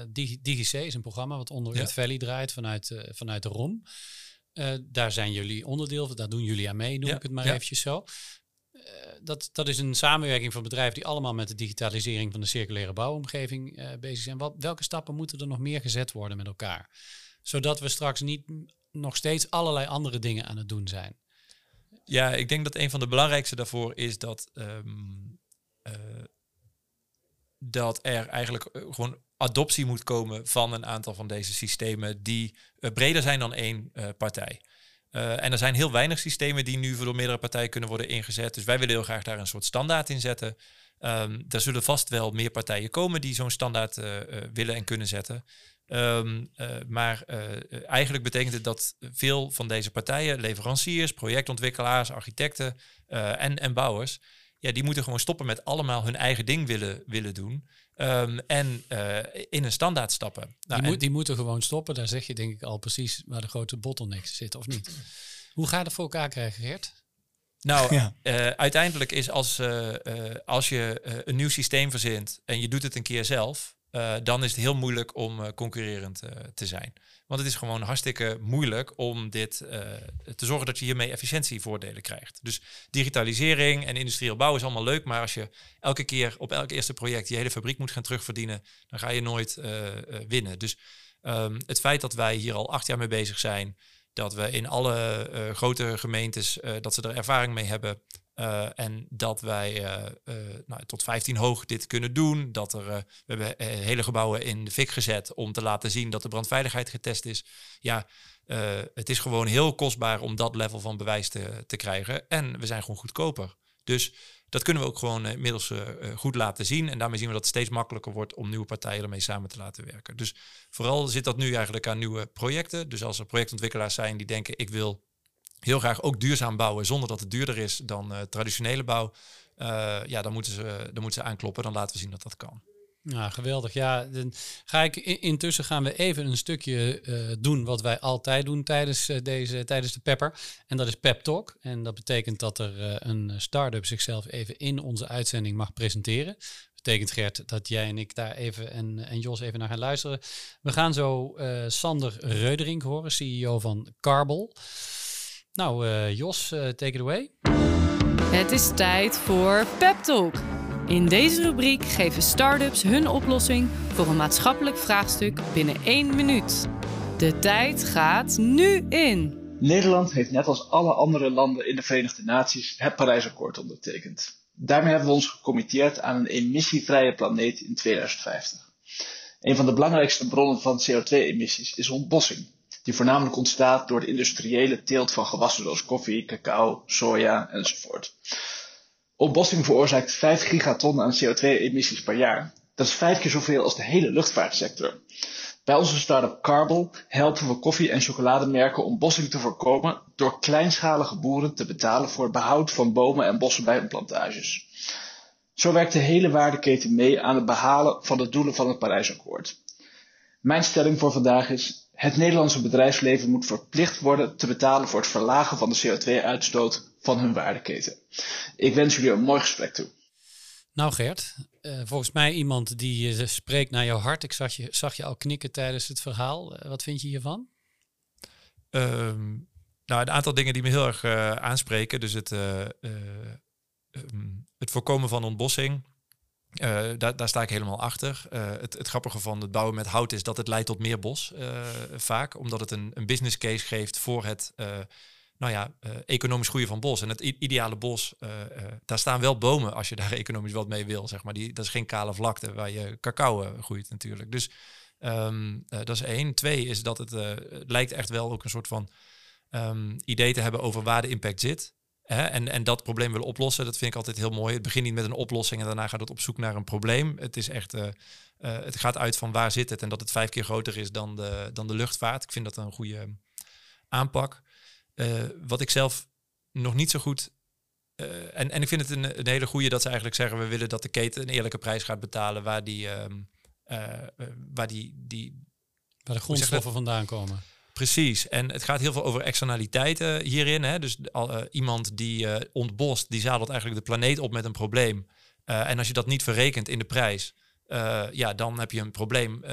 Digi, DigiC is een programma wat onder ja. het Valley draait vanuit, vanuit de ROM. daar zijn jullie onderdeel, daar doen jullie aan mee, noem ja. ik het maar ja. eventjes zo. Eh, dat, dat is een samenwerking van bedrijven die allemaal met de digitalisering van de circulaire bouwomgeving uh, bezig zijn. Wat, welke stappen moeten er nog meer gezet worden met elkaar? Zodat we straks niet nog steeds allerlei andere dingen aan het doen zijn. Ja, ik denk dat een van de belangrijkste daarvoor is dat, um, uh, dat er eigenlijk gewoon adoptie moet komen van een aantal van deze systemen die breder zijn dan één partij. Uh, en er zijn heel weinig systemen die nu door meerdere partijen kunnen worden ingezet. Dus wij willen heel graag daar een soort standaard in zetten. Um, er zullen vast wel meer partijen komen die zo'n standaard uh, uh, willen en kunnen zetten. Um, maar eigenlijk betekent het dat veel van deze partijen, leveranciers, projectontwikkelaars, architecten en, en bouwers, ja, die moeten gewoon stoppen met allemaal hun eigen ding willen, willen doen. Um, en uh, in een standaard stappen. Nou, die, moet, die, moeten gewoon stoppen. Daar zeg je denk ik al precies waar de grote bottlenecks zitten, of niet? Hoe ga je dat voor elkaar krijgen, Geert? Nou, ja. uh, uiteindelijk is als, uh, als je een nieuw systeem verzint en je doet het een keer zelf, dan is het heel moeilijk om concurrerend te zijn. Want het is gewoon hartstikke moeilijk om dit uh, te zorgen dat je hiermee efficiëntievoordelen krijgt. Dus digitalisering en industrieel bouwen is allemaal leuk, maar als je elke keer op elk eerste project je hele fabriek moet gaan terugverdienen, dan ga je nooit uh, uh, winnen. Dus um, het feit dat wij hier al acht jaar mee bezig zijn, dat we in alle grote gemeentes, dat ze er ervaring mee hebben, Uh, en dat wij uh, uh, nou, tot 15 hoog dit kunnen doen. Dat er, we hebben hele gebouwen in de fik gezet om te laten zien dat de brandveiligheid getest is. Ja, het is gewoon heel kostbaar om dat level van bewijs te, te krijgen. En we zijn gewoon goedkoper. Dus dat kunnen we ook gewoon inmiddels goed laten zien. En daarmee zien we dat het steeds makkelijker wordt om nieuwe partijen ermee samen te laten werken. Dus vooral zit dat nu eigenlijk aan nieuwe projecten. Dus als er projectontwikkelaars zijn die denken ik wil heel graag ook duurzaam bouwen zonder dat het duurder is dan uh, traditionele bouw. Uh, ja, dan moeten, ze, dan moeten ze aankloppen. Dan laten we zien dat dat kan. Ja, geweldig. Ja, dan ga ik intussen gaan we even een stukje doen wat wij altijd doen tijdens, deze, tijdens de Pepper. En dat is Pep Talk. En dat betekent dat er een start-up zichzelf even in onze uitzending mag presenteren. Betekent Gert dat jij en ik daar even en, en Jos even naar gaan luisteren. We gaan zo Sander Reuderink horen, CEO van Carbol. Nou, uh, Jos, uh, take it away. Het is tijd voor Pep Talk. In deze rubriek geven start-ups hun oplossing voor een maatschappelijk vraagstuk binnen één minuut. De tijd gaat nu in. Nederland heeft net als alle andere landen in de Verenigde Naties het Parijsakkoord ondertekend. Daarmee hebben we ons gecommitteerd aan een emissievrije planeet in 2050. Een van de belangrijkste bronnen van CO2-emissies is ontbossing die voornamelijk ontstaat door de industriële teelt van gewassen zoals koffie, cacao, soja enzovoort. Ontbossing veroorzaakt 5 gigaton aan CO2-emissies per jaar. Dat is vijf keer zoveel als de hele luchtvaartsector. Bij onze start-up Carbol helpen we koffie- en chocolademerken ontbossing te voorkomen door kleinschalige boeren te betalen voor behoud van bomen en bossen bij hun plantages. Zo werkt de hele waardeketen mee aan het behalen van de doelen van het Parijsakkoord. Mijn stelling voor vandaag is: het Nederlandse bedrijfsleven moet verplicht worden te betalen voor het verlagen van de CO2-uitstoot van hun waardeketen. Ik wens jullie een mooi gesprek toe. Nou Gert, uh, volgens mij iemand die uh, spreekt naar jouw hart. Ik zag je, zag je al knikken tijdens het verhaal. Uh, wat vind je hiervan? Um, nou, een aantal dingen die me heel erg aanspreken. Dus het, um, het voorkomen van ontbossing. Uh, daar, daar, sta ik helemaal achter. Uh, het, het, grappige van het bouwen met hout is dat het leidt tot meer bos uh, vaak, omdat het een, een, business case geeft voor het nou ja, economisch groeien van bos. En het ideale bos, daar staan wel bomen als je daar economisch wat mee wil, zeg maar. Die, dat is geen kale vlakte waar je cacao groeit natuurlijk. Dus um, dat is één. Twee is dat het, lijkt echt wel ook een soort van um, idee te hebben over waar de impact zit. Hè, en, en dat probleem willen oplossen, dat vind ik altijd heel mooi. Het begint niet met een oplossing en daarna gaat het op zoek naar een probleem. Het is echt, uh, uh, het gaat uit van waar zit het en dat het vijf keer groter is dan de, dan de luchtvaart. Ik vind dat een goede aanpak. Uh, wat ik zelf nog niet zo goed. en, en ik vind het een, een hele goede dat ze eigenlijk zeggen: we willen dat de keten een eerlijke prijs gaat betalen waar die, um, waar die, die waar de grondstoffen vandaan komen. Precies. En het gaat heel veel over externaliteiten hierin. Hè? Dus uh, iemand die uh, ontbost, die zadelt eigenlijk de planeet op met een probleem. Uh, en als je dat niet verrekent in de prijs, ja, dan heb je een probleem.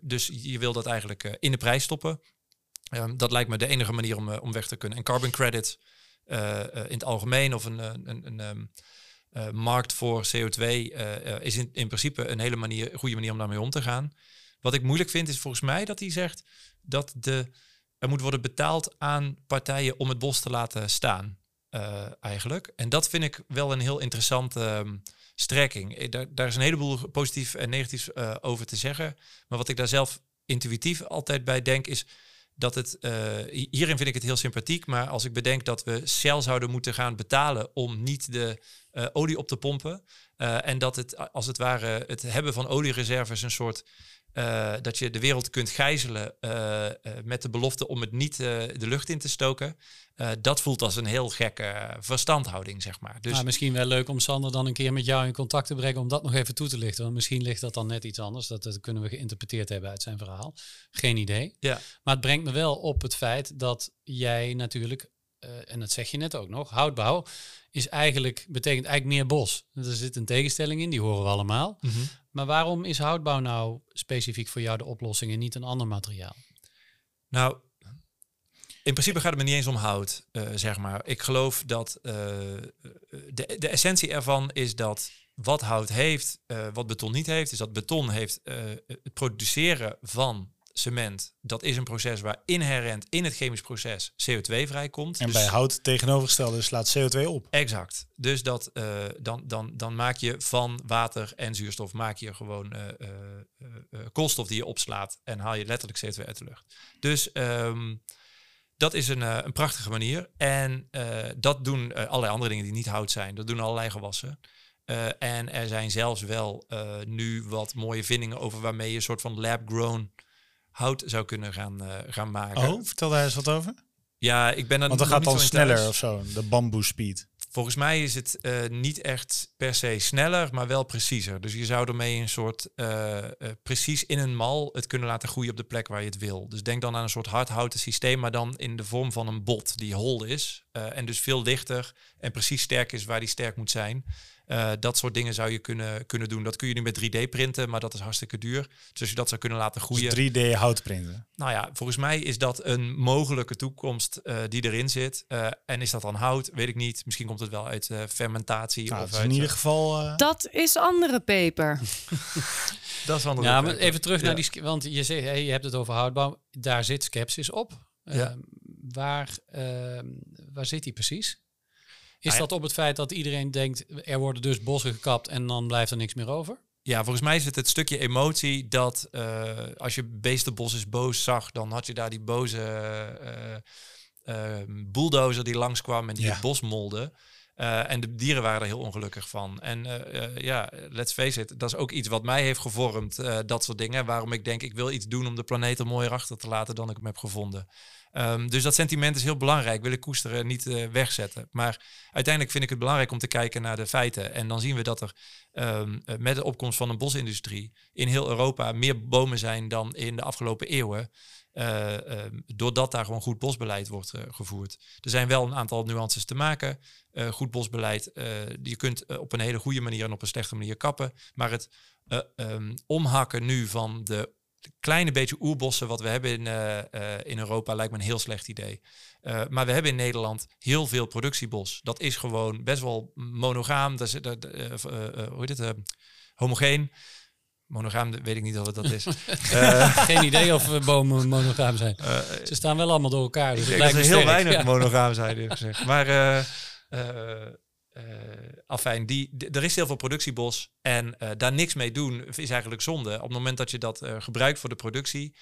dus je wil dat eigenlijk in de prijs stoppen. Um, dat lijkt me de enige manier om, om weg te kunnen. En carbon credits in het algemeen of een, een, een um, markt voor CO2 is in, in principe een hele manier, goede manier om daarmee om te gaan. Wat ik moeilijk vind is volgens mij dat hij zegt dat de, er moet worden betaald aan partijen om het bos te laten staan, uh, eigenlijk. En dat vind ik wel een heel interessante um, strekking. Eh, daar, daar, is een heleboel positief en negatief uh, over te zeggen. Maar wat ik daar zelf intuïtief altijd bij denk is dat het, hierin vind ik het heel sympathiek, maar als ik bedenk dat we Shell zouden moeten gaan betalen om niet de olie op te pompen en dat het als het ware het hebben van oliereserves een soort uh, dat je de wereld kunt gijzelen uh, uh, met de belofte om het niet de lucht in te stoken. dat voelt als een heel gekke verstandhouding, zeg maar. Dus misschien wel leuk om Sander dan een keer met jou in contact te brengen om dat nog even toe te lichten. Want misschien ligt dat dan net iets anders. Dat, dat kunnen we geïnterpreteerd hebben uit zijn verhaal. Geen idee. Ja. Maar het brengt me wel op het feit dat jij natuurlijk, en dat zeg je net ook nog, houtbouw is eigenlijk, betekent eigenlijk meer bos. Er zit een tegenstelling in, die horen we allemaal. Mm -hmm. Maar waarom is houtbouw nou specifiek voor jou de oplossing en niet een ander materiaal? Nou, in principe gaat het me niet eens om hout, uh, zeg maar. Ik geloof dat uh, de, de essentie ervan is dat wat hout heeft, uh, wat beton niet heeft, is dat beton heeft het produceren van cement, dat is een proces waar inherent in het chemisch proces CO2 vrijkomt. En Dus- bij hout tegenovergestelde slaat CO2 op. Exact. Dus dat, eh, dan, dan, dan maak je van water en zuurstof maak je gewoon eh, eh, koolstof die je opslaat en haal je letterlijk CO2 uit de lucht. Dus ehm, dat is een, een prachtige manier. En dat doen allerlei andere dingen die niet hout zijn. Dat doen allerlei gewassen. En er zijn zelfs wel nu wat mooie vindingen over waarmee je een soort van lab-grown hout zou kunnen gaan, eh, gaan maken. Oh, vertel daar eens wat over. Ja, ik ben er Want dan nog gaat dan thuis. sneller of zo, de bamboe speed. Volgens mij is het eh, niet echt per se sneller, maar wel preciezer. Dus je zou ermee een soort eh, precies in een mal het kunnen laten groeien op de plek waar je het wil. Dus denk dan aan een soort hardhouten systeem, maar dan in de vorm van een bot die hol is. en dus veel lichter en precies sterk is waar die sterk moet zijn. Eh, dat soort dingen zou je kunnen, kunnen doen. Dat kun je nu met 3D printen, maar dat is hartstikke duur. Dus als je dat zou kunnen laten groeien. Dus 3D hout printen. Nou ja, volgens mij is dat een mogelijke toekomst eh, die erin zit. Eh, en is dat dan hout? Weet ik niet. Misschien komt het wel uit eh, fermentatie. Nou, of uit, in ieder geval... Dat is andere peper. dat is wel Ja, maar even terug Ja. naar die... Want je, zegt, hey, je hebt het over houtbouw. Daar zit skepsis op. Ja. Ehm, waar, ehm, waar zit die precies? Is Nou dat op het feit dat iedereen denkt... er worden dus bossen gekapt en dan blijft er niks meer over? Ja, volgens mij is het het stukje emotie dat eh, als je Beestenbos is boos zag, dan had je daar die boze eh eh, bulldozer die langskwam en die Ja. het bos molde. Eh, en de dieren waren er heel ongelukkig van. En eh, eh, ja, let's face it, dat is ook iets wat mij heeft gevormd, dat soort dingen. Waarom ik denk, ik wil iets doen om de planeet er mooier achter te laten dan ik hem heb gevonden. Ehm, dus dat sentiment is heel belangrijk, wil ik koesteren, niet wegzetten. Maar uiteindelijk vind ik het belangrijk om te kijken naar de feiten. En dan zien we dat er ehm, eh, met de opkomst van een bosindustrie in heel Europa meer bomen zijn dan in de afgelopen eeuwen. Eh, ehm, doordat daar gewoon goed bosbeleid wordt eh, gevoerd. Er zijn wel een aantal nuances te maken. Eh, goed bosbeleid, je kunt op een hele goede manier en op een slechte manier kappen. Maar het eh, ehm, omhakken nu van de kleine beetje oerbossen wat we hebben in, in Europa lijkt me een heel slecht idee. Maar we hebben in Nederland heel veel productiebos. Dat is gewoon best wel monogaam. Dat is, hoe heet het? homogeen. Monogaam weet ik niet of het dat is. Eh, Geen idee of eh, bomen monogaam zijn. eh, Ze staan wel allemaal door elkaar. Dus ik het denk lijkt dat er heel weinig Ja. monogaam zijn, eerlijk gezegd. Maar eh afijn, die, er is heel veel productiebos en daar niks mee doen is eigenlijk zonde. Op het moment dat je dat gebruikt voor de productie,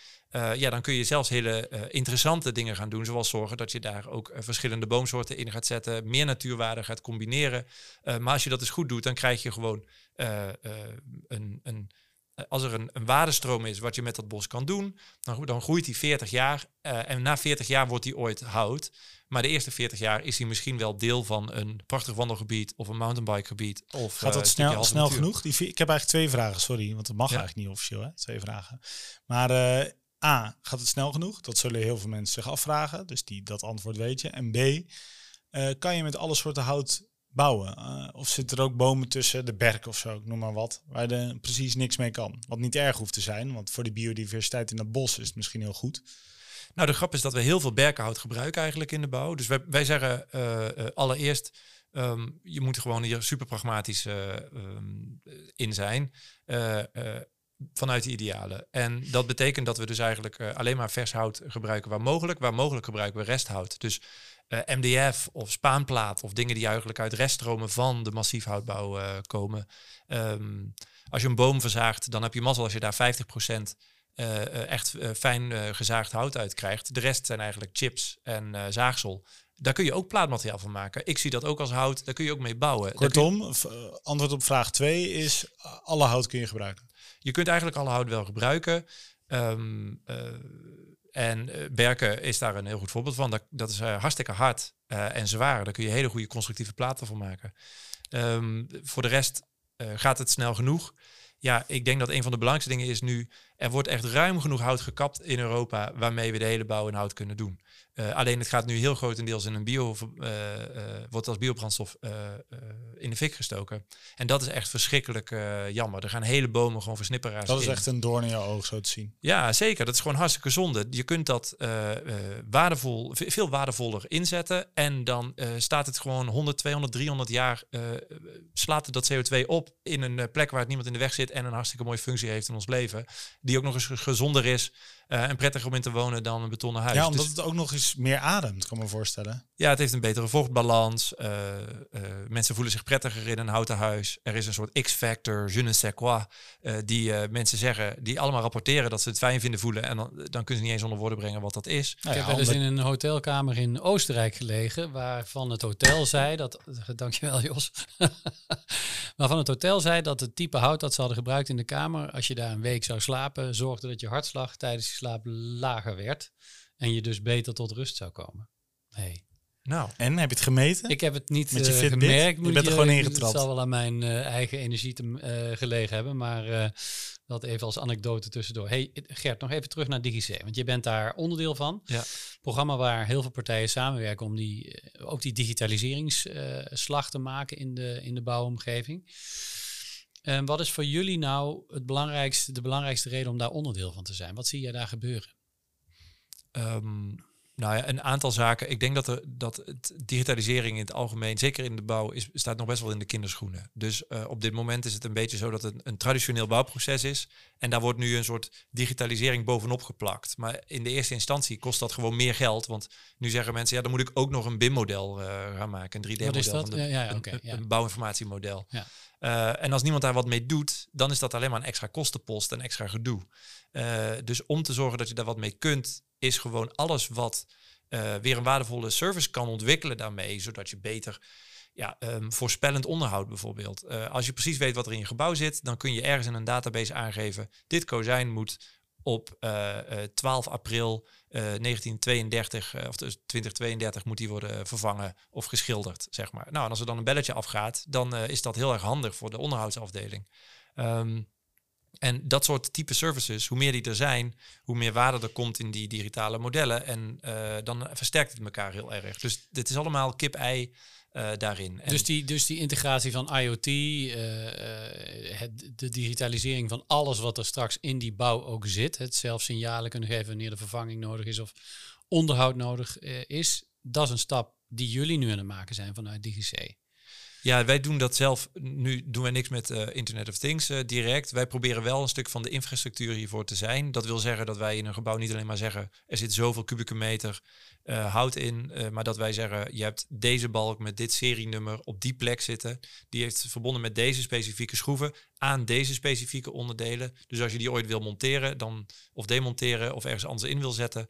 ja, dan kun je zelfs hele interessante dingen gaan doen. Zoals zorgen dat je daar ook verschillende boomsoorten in gaat zetten, meer natuurwaarde gaat combineren. Maar als je dat eens goed doet, dan krijg je gewoon een... een als er een, een waardestroom is wat je met dat bos kan doen, dan, dan groeit die 40 jaar. eh, en na 40 jaar wordt die ooit hout. Maar de eerste 40 jaar is hij misschien wel deel van een prachtig wandelgebied of een mountainbikegebied. Of, Gaat eh, dat stukje snel, snel genoeg? Die, ik heb eigenlijk twee vragen, sorry, want dat mag Ja. eigenlijk niet officieel, hè? Twee vragen. Maar eh, A, gaat het snel genoeg? Dat zullen heel veel mensen zich afvragen, dus die, dat antwoord weet je. En B, eh, kan je met alle soorten hout bouwen? Eh, of zitten er ook bomen tussen de berk of zo, ik noem maar wat, waar je precies niks mee kan? Wat niet erg hoeft te zijn, want voor de biodiversiteit in het bos is het misschien heel goed. Nou, de grap is dat we heel veel berkenhout gebruiken eigenlijk in de bouw. Dus wij, wij zeggen eh, eh, allereerst, ehm, je moet gewoon hier super pragmatisch eh, ehm, in zijn. vanuit de idealen. En dat betekent dat we dus eigenlijk alleen maar vers hout gebruiken waar mogelijk. Waar mogelijk gebruiken we resthout. Dus eh, MDF of spaanplaat of dingen die eigenlijk uit reststromen van de massiefhoutbouw eh, komen. Ehm, als je een boom verzaagt, dan heb je mazzel als je daar 50% eh, echt fijn gezaagd hout uit krijgt. De rest zijn eigenlijk chips en zaagsel. Daar kun je ook plaatmateriaal van maken. Ik zie dat ook als hout. Daar kun je ook mee bouwen. Je- Kortom, antwoord op vraag 2 is, alle hout kun je gebruiken. je kunt eigenlijk alle hout wel gebruiken. Ehm, eh, en eh, berken is daar een heel goed voorbeeld van. Dat, dat is eh, hartstikke hard eh, en zwaar. Daar kun je hele goede constructieve platen van maken. Ehm, voor de rest gaat het snel genoeg. Ja, ik denk dat een van de belangrijkste dingen is nu... er wordt echt ruim genoeg hout gekapt in Europa... waarmee we de hele bouw in hout kunnen doen. Eh, alleen het gaat nu heel grotendeels in een bio... eh, eh, wordt als biobrandstof in de fik gestoken. En dat is echt verschrikkelijk jammer. Er gaan hele bomen gewoon versnipperaars Dat is in. echt een doorn in je oog, zo te zien. Ja, zeker. Dat is gewoon hartstikke zonde. Je kunt dat waardevol, ve- veel waardevoller inzetten. En dan staat het gewoon 100, 200, 300 jaar. slaat het dat CO2 op in een plek waar het niemand in de weg zit. En een hartstikke mooie functie heeft in ons leven. die ook nog eens gezonder is uh, en prettiger om in te wonen dan een betonnen huis. Ja, omdat Dus- het ook nog eens meer ademt, kan ik me voorstellen. ja, het heeft een betere vochtbalans. eh, eh, mensen voelen zich prettiger in een houten huis. Er is een soort X-factor, je ne sais quoi, eh, die eh, mensen zeggen, die allemaal rapporteren dat ze het fijn vinden voelen. En dan, dan kunnen ze niet eens onder woorden brengen wat dat is. Nou ik ja, heb wel eens omdat- in een hotelkamer in Oostenrijk gelegen, waarvan het hotel zei dat. Dankjewel, Jos. waarvan het hotel zei dat het type hout dat ze hadden gebruikt in de kamer, als je daar een week zou slapen, zorgde dat je hartslag tijdens slaap lager werd. En je dus beter tot rust zou komen. Nee. Nou, En, heb je het gemeten? Ik heb het niet Met je eh, gemerkt. Je bent er gewoon ingetrapt. Het zal wel aan mijn eh, eigen energie te, eh, gelegen hebben. Maar dat even als anekdote tussendoor. Hey Gert, nog even terug naar DigiC. Want je bent daar onderdeel van. Ja. Programma waar heel veel partijen samenwerken om die, ook die digitaliseringsslag te maken in de, in de bouwomgeving. En wat is voor jullie nou het belangrijkste, de belangrijkste reden om daar onderdeel van te zijn? Wat zie je daar gebeuren? Ehm, nou ja, een aantal zaken. Ik denk dat, er, dat het digitalisering in het algemeen, zeker in de bouw, is, staat nog best wel in de kinderschoenen. Dus eh, op dit moment is het een beetje zo dat het een traditioneel bouwproces is. En daar wordt nu een soort digitalisering bovenop geplakt. Maar in de eerste instantie kost dat gewoon meer geld. Want nu zeggen mensen, ja, dan moet ik ook nog een BIM-model eh, gaan maken. Een 3D-model. Wat is dat? van de- Ja, ja, oké, een, ja. een bouwinformatiemodel. Ja. Eh, en als niemand daar wat mee doet, dan is dat alleen maar een extra kostenpost en extra gedoe. Eh, dus om te zorgen dat je daar wat mee kunt, is gewoon alles wat eh, weer een waardevolle service kan ontwikkelen daarmee, zodat je beter ja, ehm, voorspellend onderhoud bijvoorbeeld. Als je precies weet wat er in je gebouw zit, dan kun je ergens in een database aangeven, dit kozijn moet op eh, eh, 12 april eh, 1932 eh, of dus 2032 moet die worden vervangen of geschilderd, zeg maar. Nou, en als er dan een belletje afgaat, dan eh, is dat heel erg handig voor de onderhoudsafdeling. Ehm, en dat soort type services, hoe meer die er zijn, hoe meer waarde er komt in die digitale modellen. En eh, dan versterkt het elkaar heel erg. Dus dit is allemaal kip-ei eh, daarin. Dus die, dus die integratie van IoT, eh, eh, het, de digitalisering van alles wat er straks in die bouw ook zit, het zelf signalen kunnen geven wanneer de vervanging nodig is of onderhoud nodig is, dat is een stap die jullie nu aan het maken zijn vanuit DigiC. Ja, wij doen dat zelf. Nu doen wij niks met eh, Internet of Things eh, direct. Wij proberen wel een stuk van de infrastructuur hiervoor te zijn. Dat wil zeggen dat wij in een gebouw niet alleen maar zeggen... er zit zoveel kubieke meter eh, hout in. maar dat wij zeggen, je hebt deze balk met dit serienummer op die plek zitten. Die heeft verbonden met deze specifieke schroeven aan deze specifieke onderdelen. Dus als je die ooit wil monteren dan, of demonteren of ergens anders in wil zetten...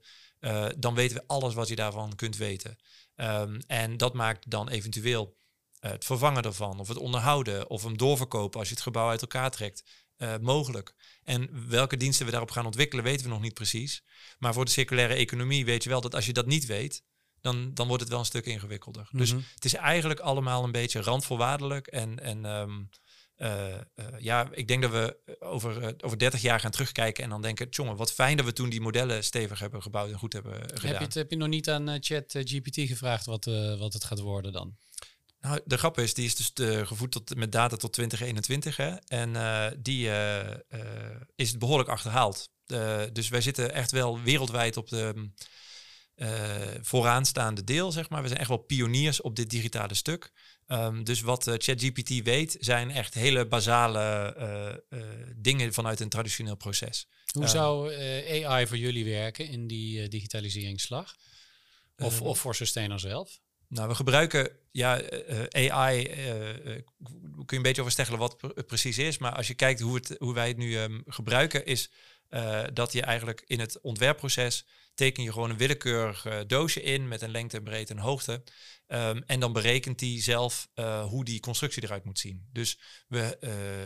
dan weten we alles wat je daarvan kunt weten. Ehm, en dat maakt dan eventueel het vervangen ervan, of het onderhouden, of hem doorverkopen als je het gebouw uit elkaar trekt, eh, mogelijk. En welke diensten we daarop gaan ontwikkelen, weten we nog niet precies. Maar voor de circulaire economie weet je wel dat als je dat niet weet, dan, dan wordt het wel een stuk ingewikkelder. Dus Mhm. het is eigenlijk allemaal een beetje randvoorwaardelijk. En, en ehm, eh, eh, ja, ik denk dat we over, eh, over 30 jaar gaan terugkijken en dan denken, jongen, wat fijn dat we toen die modellen stevig hebben gebouwd en goed hebben eh, gedaan. Heb je, het, heb je nog niet aan Chat GPT gevraagd wat, eh, wat het gaat worden dan? Nou, de grap is, die is dus eh, gevoed tot, met data tot 2021. Hè? En eh, die eh, is behoorlijk achterhaald. Dus wij zitten echt wel wereldwijd op de mm, eh, vooraanstaande deel, zeg maar. We zijn echt wel pioniers op dit digitale stuk. Ehm, dus wat ChatGPT weet, zijn echt hele basale dingen vanuit een traditioneel proces. Hoe Ja. zou AI voor jullie werken in die digitaliseringsslag? Of, Ehm, of voor Sustainer zelf? Nou, we gebruiken ja, eh, eh, AI. eh, eh, kun je een beetje oversteggelen wat het precies is. Maar als je kijkt hoe, het, hoe wij het nu ehm, gebruiken, is dat je eigenlijk in het ontwerpproces teken je gewoon een willekeurig doosje in met een lengte, breedte en hoogte. Ehm, en dan berekent die zelf hoe die constructie eruit moet zien. Dus we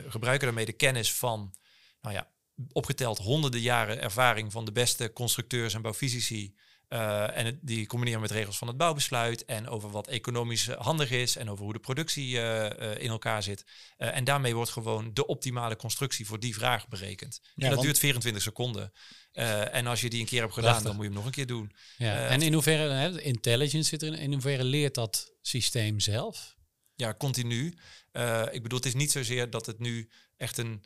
gebruiken daarmee de kennis van, nou ja, opgeteld honderden jaren ervaring van de beste constructeurs en bouwfysici. Eh, en het, die combineren met regels van het bouwbesluit en over wat economisch eh, handig is en over hoe de productie eh, in elkaar zit. En daarmee wordt gewoon de optimale constructie voor die vraag berekend. Ja, en dat want- duurt 24 seconden. En als je die een keer hebt gedaan, Prachtig. dan moet je hem nog een keer doen. Ja. en in hoeverre, hè, intelligence zit erin, in hoeverre leert dat systeem zelf? Ja, continu. Ik bedoel, het is niet zozeer dat het nu echt een,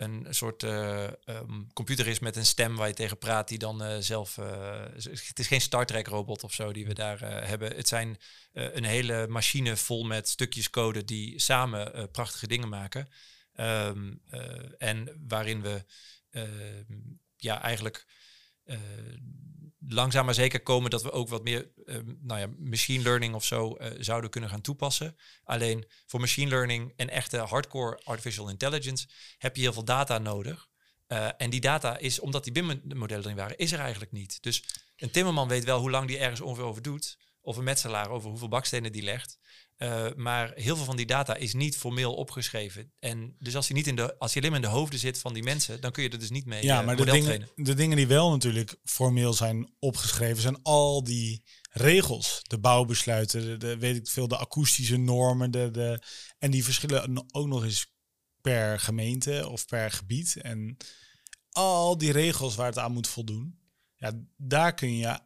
een soort ehm, computer is met een stem waar je tegen praat die dan eh, zelf... eh, het is geen Star Trek robot of zo die we daar eh, hebben. Het zijn een hele machine vol met stukjes code die samen prachtige dingen maken. Ehm, eh, en waarin we ehm, ja, eigenlijk uh, langzaam maar zeker komen dat we ook wat meer ehm, nou ja, machine learning of zo uh, zouden kunnen gaan toepassen. Alleen voor machine learning en echte hardcore artificial intelligence heb je heel veel data nodig. En die data is, omdat die BIM-modellen erin waren, is er eigenlijk niet. Dus een timmerman weet wel hoe lang die ergens ongeveer over doet. Of een metselaar over hoeveel bakstenen die legt. Uh, maar heel veel van die data is niet formeel opgeschreven. En dus als je, niet in de, als je alleen maar in de hoofden zit van die mensen, dan kun je er dus niet mee Ja, uh, maar de dingen, de dingen die wel natuurlijk formeel zijn opgeschreven, zijn al die regels. De bouwbesluiten, de, de weet ik veel, de akoestische normen. De, de, en die verschillen ook nog eens per gemeente of per gebied. En al die regels waar het aan moet voldoen. Ja, daar kun je,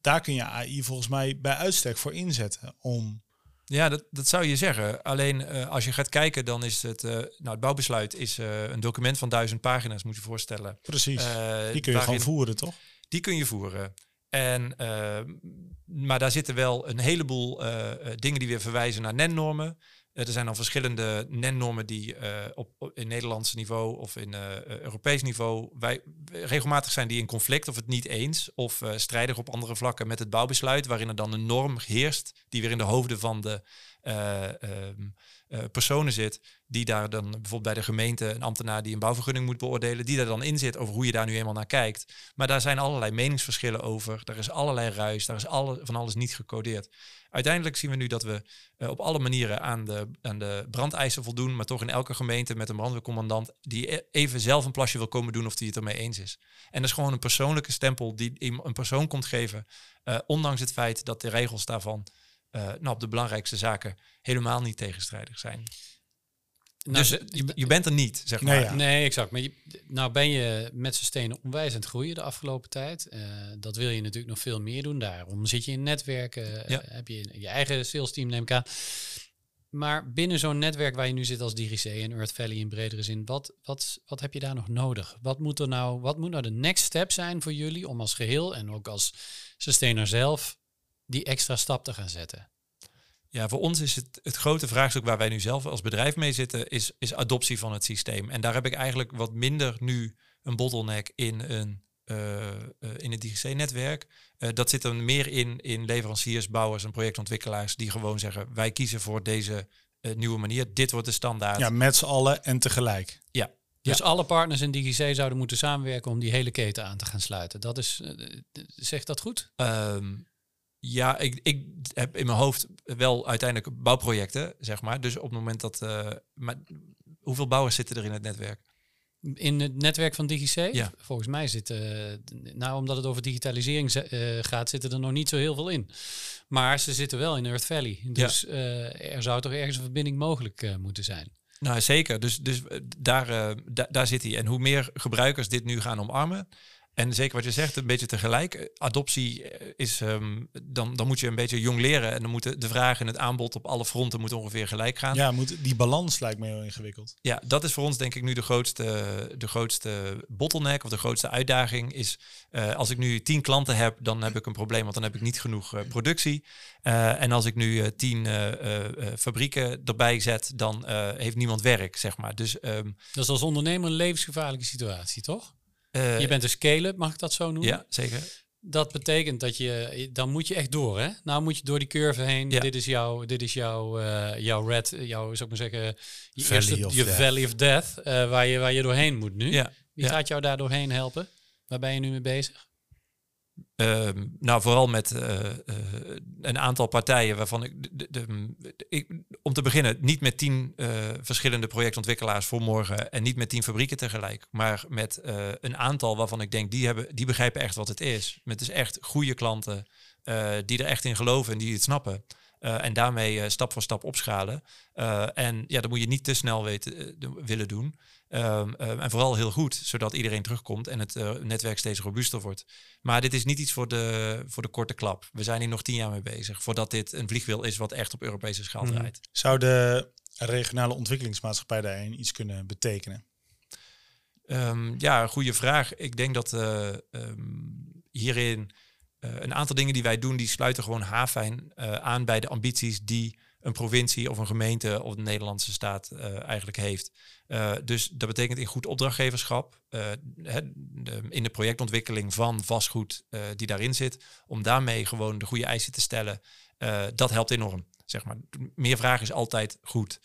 daar kun je AI volgens mij bij uitstek voor inzetten om ja, dat, dat zou je zeggen. Alleen uh, als je gaat kijken, dan is het. Uh, nou, het bouwbesluit is uh, een document van duizend pagina's, moet je voorstellen. Precies. die kun je gewoon voeren, toch? Die kun je voeren. En, maar daar zitten wel een heleboel dingen die weer verwijzen naar NEN-normen. er zijn dan verschillende NEN-normen die op, op, in Nederlands niveau of in Europees niveau wij, regelmatig zijn die in conflict of het niet eens of strijdig op andere vlakken met het bouwbesluit, waarin er dan een norm heerst die weer in de hoofden van de uh, uh, personen zit, die daar dan bijvoorbeeld bij de gemeente, een ambtenaar die een bouwvergunning moet beoordelen, die daar dan in zit over hoe je daar nu eenmaal naar kijkt. Maar daar zijn allerlei meningsverschillen over, daar is allerlei ruis, daar is van alles niet gecodeerd. Uiteindelijk zien we nu dat we uh, op alle manieren aan de, aan de brandeisen voldoen, maar toch in elke gemeente met een brandweercommandant die e-, even zelf een plasje wil komen doen of die het ermee eens is. En dat is gewoon een persoonlijke stempel die een persoon komt geven, ondanks het feit dat de regels daarvan nou, op de belangrijkste zaken helemaal niet tegenstrijdig zijn. Nou, dus je, je bent er niet, zeg maar. Nee, ja. nee exact. Maar je, nou ben je met z'n stenen onwijs aan het groeien de afgelopen tijd. Uh, dat wil je natuurlijk nog veel meer doen. Daarom zit je in netwerken, ja. uh, heb je je eigen sales team, neem ik aan. Maar binnen zo'n netwerk waar je nu zit als DigiC en Earth Valley in bredere zin, wat, wat, wat heb je daar nog nodig? Wat moet er nou, wat moet nou de next step zijn voor jullie om als geheel en ook als sustainer zelf die extra stap te gaan zetten? Ja, voor ons is het, het grote vraagstuk waar wij nu zelf als bedrijf mee zitten, is, is adoptie van het systeem. En daar heb ik eigenlijk wat minder nu een bottleneck in een uh, uh, in het DGC-netwerk. Uh, dat zit dan meer in, in leveranciers, bouwers en projectontwikkelaars die gewoon zeggen: wij kiezen voor deze nieuwe manier. Dit wordt de standaard. Ja, met z'n allen en tegelijk. Ja. Dus ja. alle partners in DGC zouden moeten samenwerken om die hele keten aan te gaan sluiten. Dat is, zegt dat goed? Um, ja, ik, ik heb in mijn hoofd wel uiteindelijk bouwprojecten, zeg maar. Dus op het moment dat... Uh, maar hoeveel bouwers zitten er in het netwerk? In het netwerk van DigiC? Ja. Volgens mij zitten, uh, nou omdat het over digitalisering uh, gaat, zitten er nog niet zo heel veel in. Maar ze zitten wel in Earth Valley. Dus ja. er zou toch ergens een verbinding mogelijk moeten zijn. Nou zeker, dus, dus daar, da daar zit hij. En hoe meer gebruikers dit nu gaan omarmen, en zeker wat je zegt, een beetje tegelijk. Adoptie is, um, dan, dan moet je een beetje jong leren. En dan moeten de vragen en het aanbod op alle fronten moeten ongeveer gelijk gaan. Ja, moet, die balans lijkt me heel ingewikkeld. Ja, dat is voor ons denk ik nu de grootste, de grootste bottleneck of de grootste uitdaging. Is uh, als ik nu tien klanten heb, dan heb ik een probleem, want dan heb ik niet genoeg uh, productie. Uh, en als ik nu tien fabrieken erbij zet, dan heeft niemand werk, zeg maar. Dus, um, dat is als ondernemer een levensgevaarlijke situatie, toch? Uh, je bent een scale mag ik dat zo noemen? Ja, zeker. Dat betekent dat je, dan moet je echt door, hè? Nou moet je door die curve heen. Ja. Dit is jouw, dit is jouw, uh, jouw red, jouw, zou ik maar zeggen, je, valley eerste, of je death. valley of death, uh, waar, je, waar je doorheen moet nu. Ja. Wie ja. gaat jou daar doorheen helpen? Waar ben je nu mee bezig? Um, nou, vooral met uh, uh, een aantal partijen waarvan ik, de, de, ik, om te beginnen, niet met tien uh, verschillende projectontwikkelaars voor morgen en niet met tien fabrieken tegelijk, maar met een aantal waarvan ik denk, die, hebben, die begrijpen echt wat het is. Met dus echt goede klanten die er echt in geloven en die het snappen. En daarmee stap voor stap opschalen. en ja, dat moet je niet te snel weten, willen doen. Um, um, en vooral heel goed, zodat iedereen terugkomt en het netwerk steeds robuuster wordt. Maar dit is niet iets voor de, voor de korte klap. We zijn hier nog tien jaar mee bezig, voordat dit een vliegwiel is wat echt op Europese schaal Mhm. draait. Zou de regionale ontwikkelingsmaatschappij daarin iets kunnen betekenen? Um, ja, een goede vraag. Ik denk dat uh, hierin een aantal dingen die wij doen, die sluiten gewoon haafijn uh, aan bij de ambities die een provincie of een gemeente of de Nederlandse staat eh, eigenlijk heeft. Dus dat betekent in goed opdrachtgeverschap, in de projectontwikkeling van vastgoed die daarin zit, om daarmee gewoon de goede eisen te stellen, dat helpt enorm. Zeg maar. Meer vragen is altijd goed.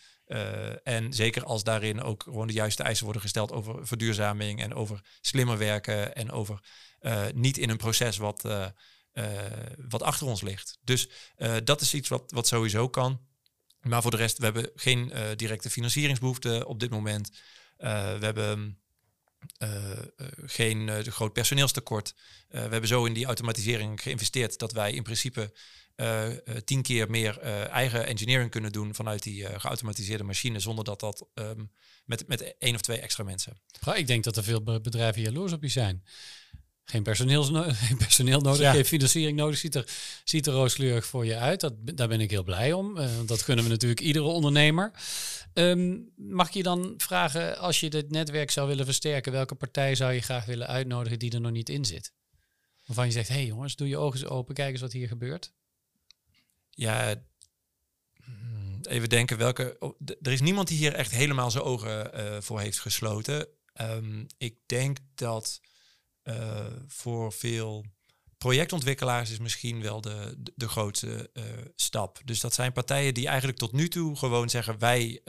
En zeker als daarin ook gewoon de juiste eisen worden gesteld over verduurzaming en over slimmer werken en over niet in een proces wat, wat achter ons ligt. Dus dat is iets wat, wat sowieso kan. Maar voor de rest, we hebben geen directe financieringsbehoefte op dit moment. We hebben geen groot personeelstekort. we hebben zo in die automatisering geïnvesteerd dat wij in principe tien keer meer eigen engineering kunnen doen vanuit die geautomatiseerde machine, zonder dat dat um, met, met één of twee extra mensen. Ik denk dat er veel bedrijven jaloers op je zijn geen, personeel, geen personeel nodig, geen financiering nodig. Ziet er, ziet er rooskleurig voor je uit. Dat, daar ben ik heel blij om. Uh, dat kunnen we natuurlijk iedere ondernemer. Um, mag ik je dan vragen, als je dit netwerk zou willen versterken, welke partij zou je graag willen uitnodigen die er nog niet in zit? Waarvan je zegt, hé hey jongens, doe je ogen eens open, kijk eens wat hier gebeurt. Ja, hmm, even denken welke. Oh, er is niemand die hier echt helemaal zijn ogen uh, voor heeft gesloten. Um, ik denk dat uh, voor veel projectontwikkelaars is misschien wel de, de, grootste uh, stap. Dus dat zijn partijen die eigenlijk tot nu toe gewoon zeggen: wij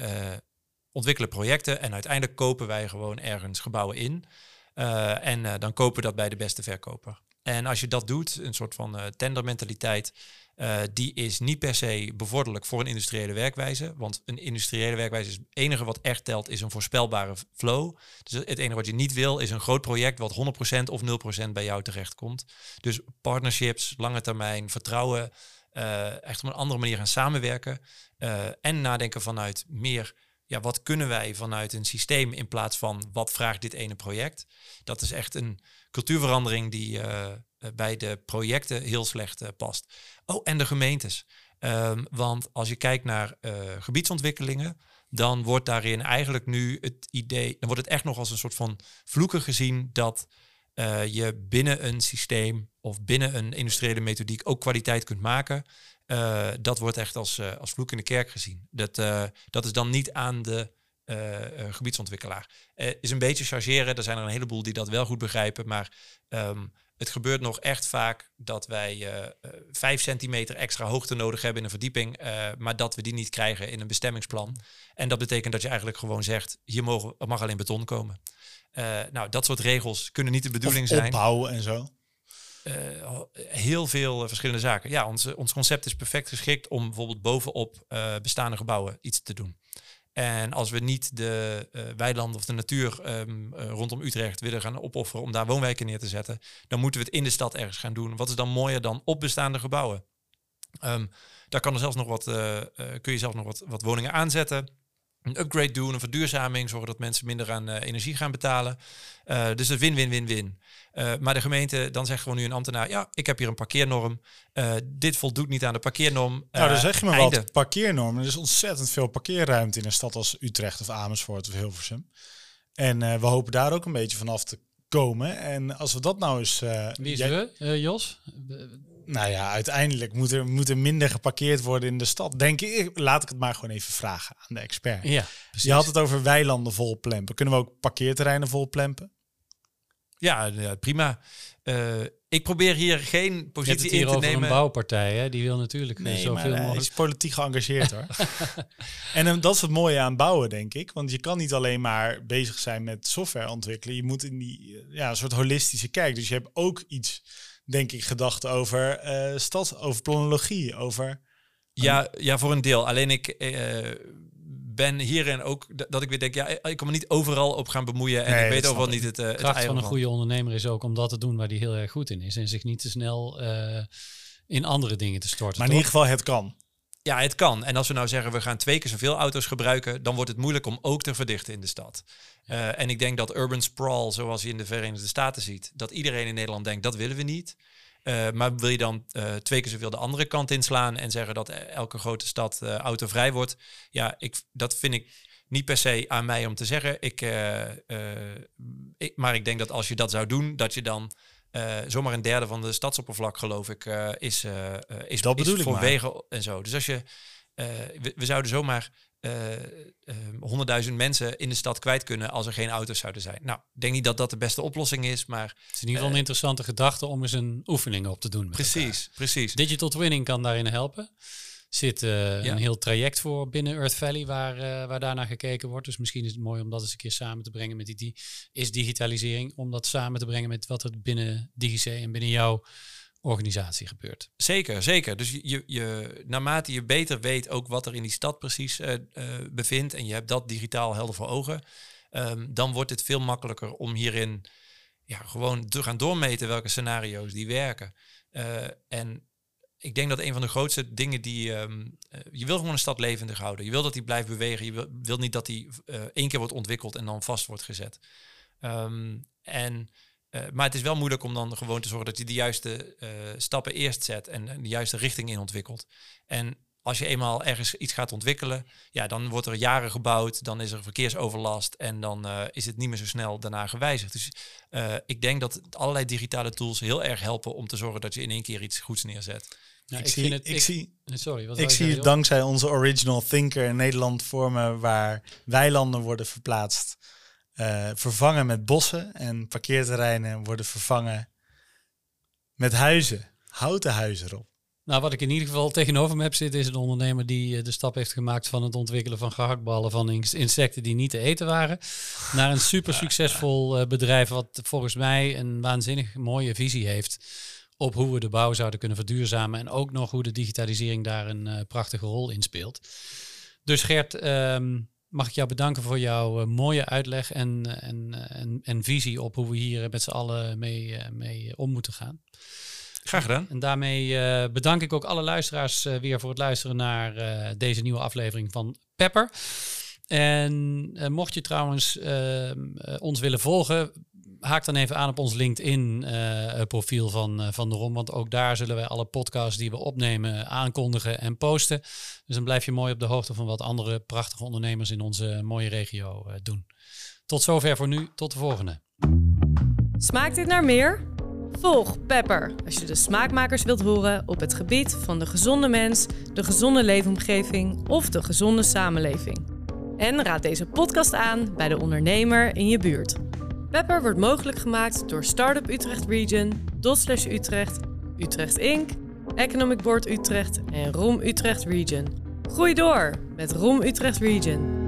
ontwikkelen projecten en uiteindelijk kopen wij gewoon ergens gebouwen in. en dan kopen dat bij de beste verkoper. En als je dat doet, een soort van tendermentaliteit, uh, die is niet per se bevorderlijk voor een industriële werkwijze. Want een industriële werkwijze is het enige wat echt telt, is een voorspelbare flow. Dus het enige wat je niet wil, is een groot project wat 100% of 0% bij jou terechtkomt. Dus partnerships, lange termijn, vertrouwen, uh, echt op een andere manier gaan samenwerken. En nadenken vanuit meer ja, wat kunnen wij vanuit een systeem in plaats van wat vraagt dit ene project. Dat is echt een cultuurverandering die uh, bij de projecten heel slecht uh, past. Oh, en de gemeentes. Um, want als je kijkt naar uh, gebiedsontwikkelingen, dan wordt daarin eigenlijk nu het idee, dan wordt het echt nog als een soort van vloeken gezien dat je binnen een systeem of binnen een industriële methodiek ook kwaliteit kunt maken. Dat wordt echt als, als vloek in de kerk gezien. Dat, dat is dan niet aan de gebiedsontwikkelaar. is een beetje chargeren. Er zijn er een heleboel die dat wel goed begrijpen. Maar um, het gebeurt nog echt vaak dat wij vijf centimeter extra hoogte nodig hebben in een verdieping. maar dat we die niet krijgen in een bestemmingsplan. En dat betekent dat je eigenlijk gewoon zegt: hier mogen, mag alleen beton komen. nou, dat soort regels kunnen niet de bedoeling zijn. Opbouwen en zo. Uh, heel veel uh, verschillende zaken. Ja, ons, ons concept is perfect geschikt om bijvoorbeeld bovenop uh, bestaande gebouwen iets te doen. En als we niet de weilanden of de natuur um, rondom Utrecht willen gaan opofferen om daar woonwijken neer te zetten, dan moeten we het in de stad ergens gaan doen. Wat is dan mooier dan op bestaande gebouwen? Um, daar kan er zelfs nog wat, kun je zelfs nog wat, wat woningen aanzetten een upgrade doen, een verduurzaming, zorgen dat mensen minder aan uh, energie gaan betalen. Uh, dus een win-win-win-win. Uh, maar de gemeente, dan zegt gewoon nu een ambtenaar, ja, ik heb hier een parkeernorm. dit voldoet niet aan de parkeernorm. nou, dan zeg je maar einde. wat, parkeernorm. Er is ontzettend veel parkeerruimte in een stad als Utrecht of Amersfoort of Hilversum. En we hopen daar ook een beetje vanaf te komen. En als we dat nou eens... Wie is jij... we, Jos? Nou ja, uiteindelijk moet er, moet er minder geparkeerd worden in de stad. Denk ik, laat ik het maar gewoon even vragen aan de expert. Ja, precies. Je had het over weilanden vol plempen. Kunnen we ook parkeerterreinen vol plempen? Ja, ja prima. Uh, ik probeer hier geen positie in te nemen. een bouwpartij, hè? die wil natuurlijk nee, zoveel maar, mogelijk. is politiek geëngageerd hoor. en um, dat is het mooie aan bouwen, denk ik. Want je kan niet alleen maar bezig zijn met software ontwikkelen. Je moet in die ja, een soort holistische kijk. Dus je hebt ook iets denk ik, gedacht over uh, stad, over planologie, over... Ja, ja, voor een deel. Alleen ik uh, ben hierin ook dat ik weer denk, ja, ik kan me niet overal op gaan bemoeien. En nee, ik weet overal niet het. Uh, de kracht van een goede ondernemer is ook om dat te doen waar die heel erg goed in is. En zich niet te snel in andere dingen te storten. Maar in ieder geval, het kan. Ja, het kan. En als we nou zeggen we gaan twee keer zoveel auto's gebruiken, dan wordt het moeilijk om ook te verdichten in de stad. Uh, en ik denk dat urban sprawl, zoals je in de Verenigde Staten ziet, dat iedereen in Nederland denkt dat willen we niet. Uh, maar wil je dan uh, twee keer zoveel de andere kant inslaan en zeggen dat elke grote stad autovrij wordt? Ja, ik, dat vind ik niet per se aan mij om te zeggen. Ik, ik, maar ik denk dat als je dat zou doen, dat je dan uh, zomaar een derde van de stadsoppervlak, geloof ik, uh, is, uh, is, dat is voor wegen en zo. Dus als je eh, we, we zouden zomaar eh, eh, honderdduizend mensen in de stad kwijt kunnen als er geen auto's zouden zijn. Nou, ik denk niet dat dat de beste oplossing is, maar Het is in ieder geval een interessante gedachte om eens een oefening op te doen. met elkaar. precies, precies. Digital twinning kan daarin helpen. Zit eh, Ja. een heel traject voor binnen Earth Valley waar, eh, waar daarnaar gekeken wordt. Dus misschien is het mooi om dat eens een keer samen te brengen met die, die is digitalisering. Om dat samen te brengen met wat er binnen DigiC en binnen jouw organisatie gebeurt. Zeker, zeker. Dus je, je, naarmate je beter weet ook wat er in die stad precies eh, bevindt en je hebt dat digitaal helder voor ogen, ehm, dan wordt het veel makkelijker om hierin ja, gewoon te gaan doormeten welke scenario's die werken. En ik denk dat een van de grootste dingen die... ehm, eh, je wil gewoon een stad levendig houden. Je wil dat die blijft bewegen. Je wil, niet dat die eh, één keer wordt ontwikkeld en dan vast wordt gezet. Ehm, en, eh, maar het is wel moeilijk om dan gewoon te zorgen dat je de juiste stappen eerst zet en, de juiste richting in ontwikkelt. En als je eenmaal ergens iets gaat ontwikkelen, ja, dan wordt er jaren gebouwd, dan is er verkeersoverlast en dan is het niet meer zo snel daarna gewijzigd. Dus ik denk dat allerlei digitale tools heel erg helpen om te zorgen dat je in één keer iets goeds neerzet. Ja, ik, zie, ik, ik- zie, Sorry, wat ik zie dankzij onze original thinker in Nederland vormen waar weilanden worden verplaatst, eh, vervangen met bossen en parkeerterreinen worden vervangen met huizen, houten huizen erop. Nou, wat ik in ieder geval tegenover me heb zitten, is een ondernemer die eh, de stap heeft gemaakt van het ontwikkelen van gehaktballen van ins- insecten die niet te eten waren, naar een super succesvol eh, bedrijf wat volgens mij een waanzinnig mooie visie heeft op hoe we de bouw zouden kunnen verduurzamen en ook nog hoe de digitalisering daar een eh, prachtige rol in speelt. Dus Gert, ehm, mag ik jou bedanken voor jouw eh, mooie uitleg en, en, eh, en, en visie op hoe we hier met z'n allen mee, mee om moeten gaan. Graag gedaan. En daarmee bedank ik ook alle luisteraars weer voor het luisteren naar deze nieuwe aflevering van Pepper. En mocht je trouwens ehm, eh, ons willen volgen, haak dan even aan op ons LinkedIn-profiel van, eh, van de ROM. Want ook daar zullen wij alle podcasts die we opnemen aankondigen en posten. Dus dan blijf je mooi op de hoogte van wat andere prachtige ondernemers in onze mooie regio eh, doen. Tot zover voor nu. Tot de volgende. Smaakt dit naar meer? Volg Pepper als je de smaakmakers wilt horen op het gebied van de gezonde mens, de gezonde leefomgeving of de gezonde samenleving. En raad deze podcast aan bij de ondernemer in je buurt. Pepper wordt mogelijk gemaakt door Startup Utrecht Region, Dotslash Utrecht, Utrecht Inc., Economic Board Utrecht en ROM Utrecht Region. Groei door met ROM Utrecht Region.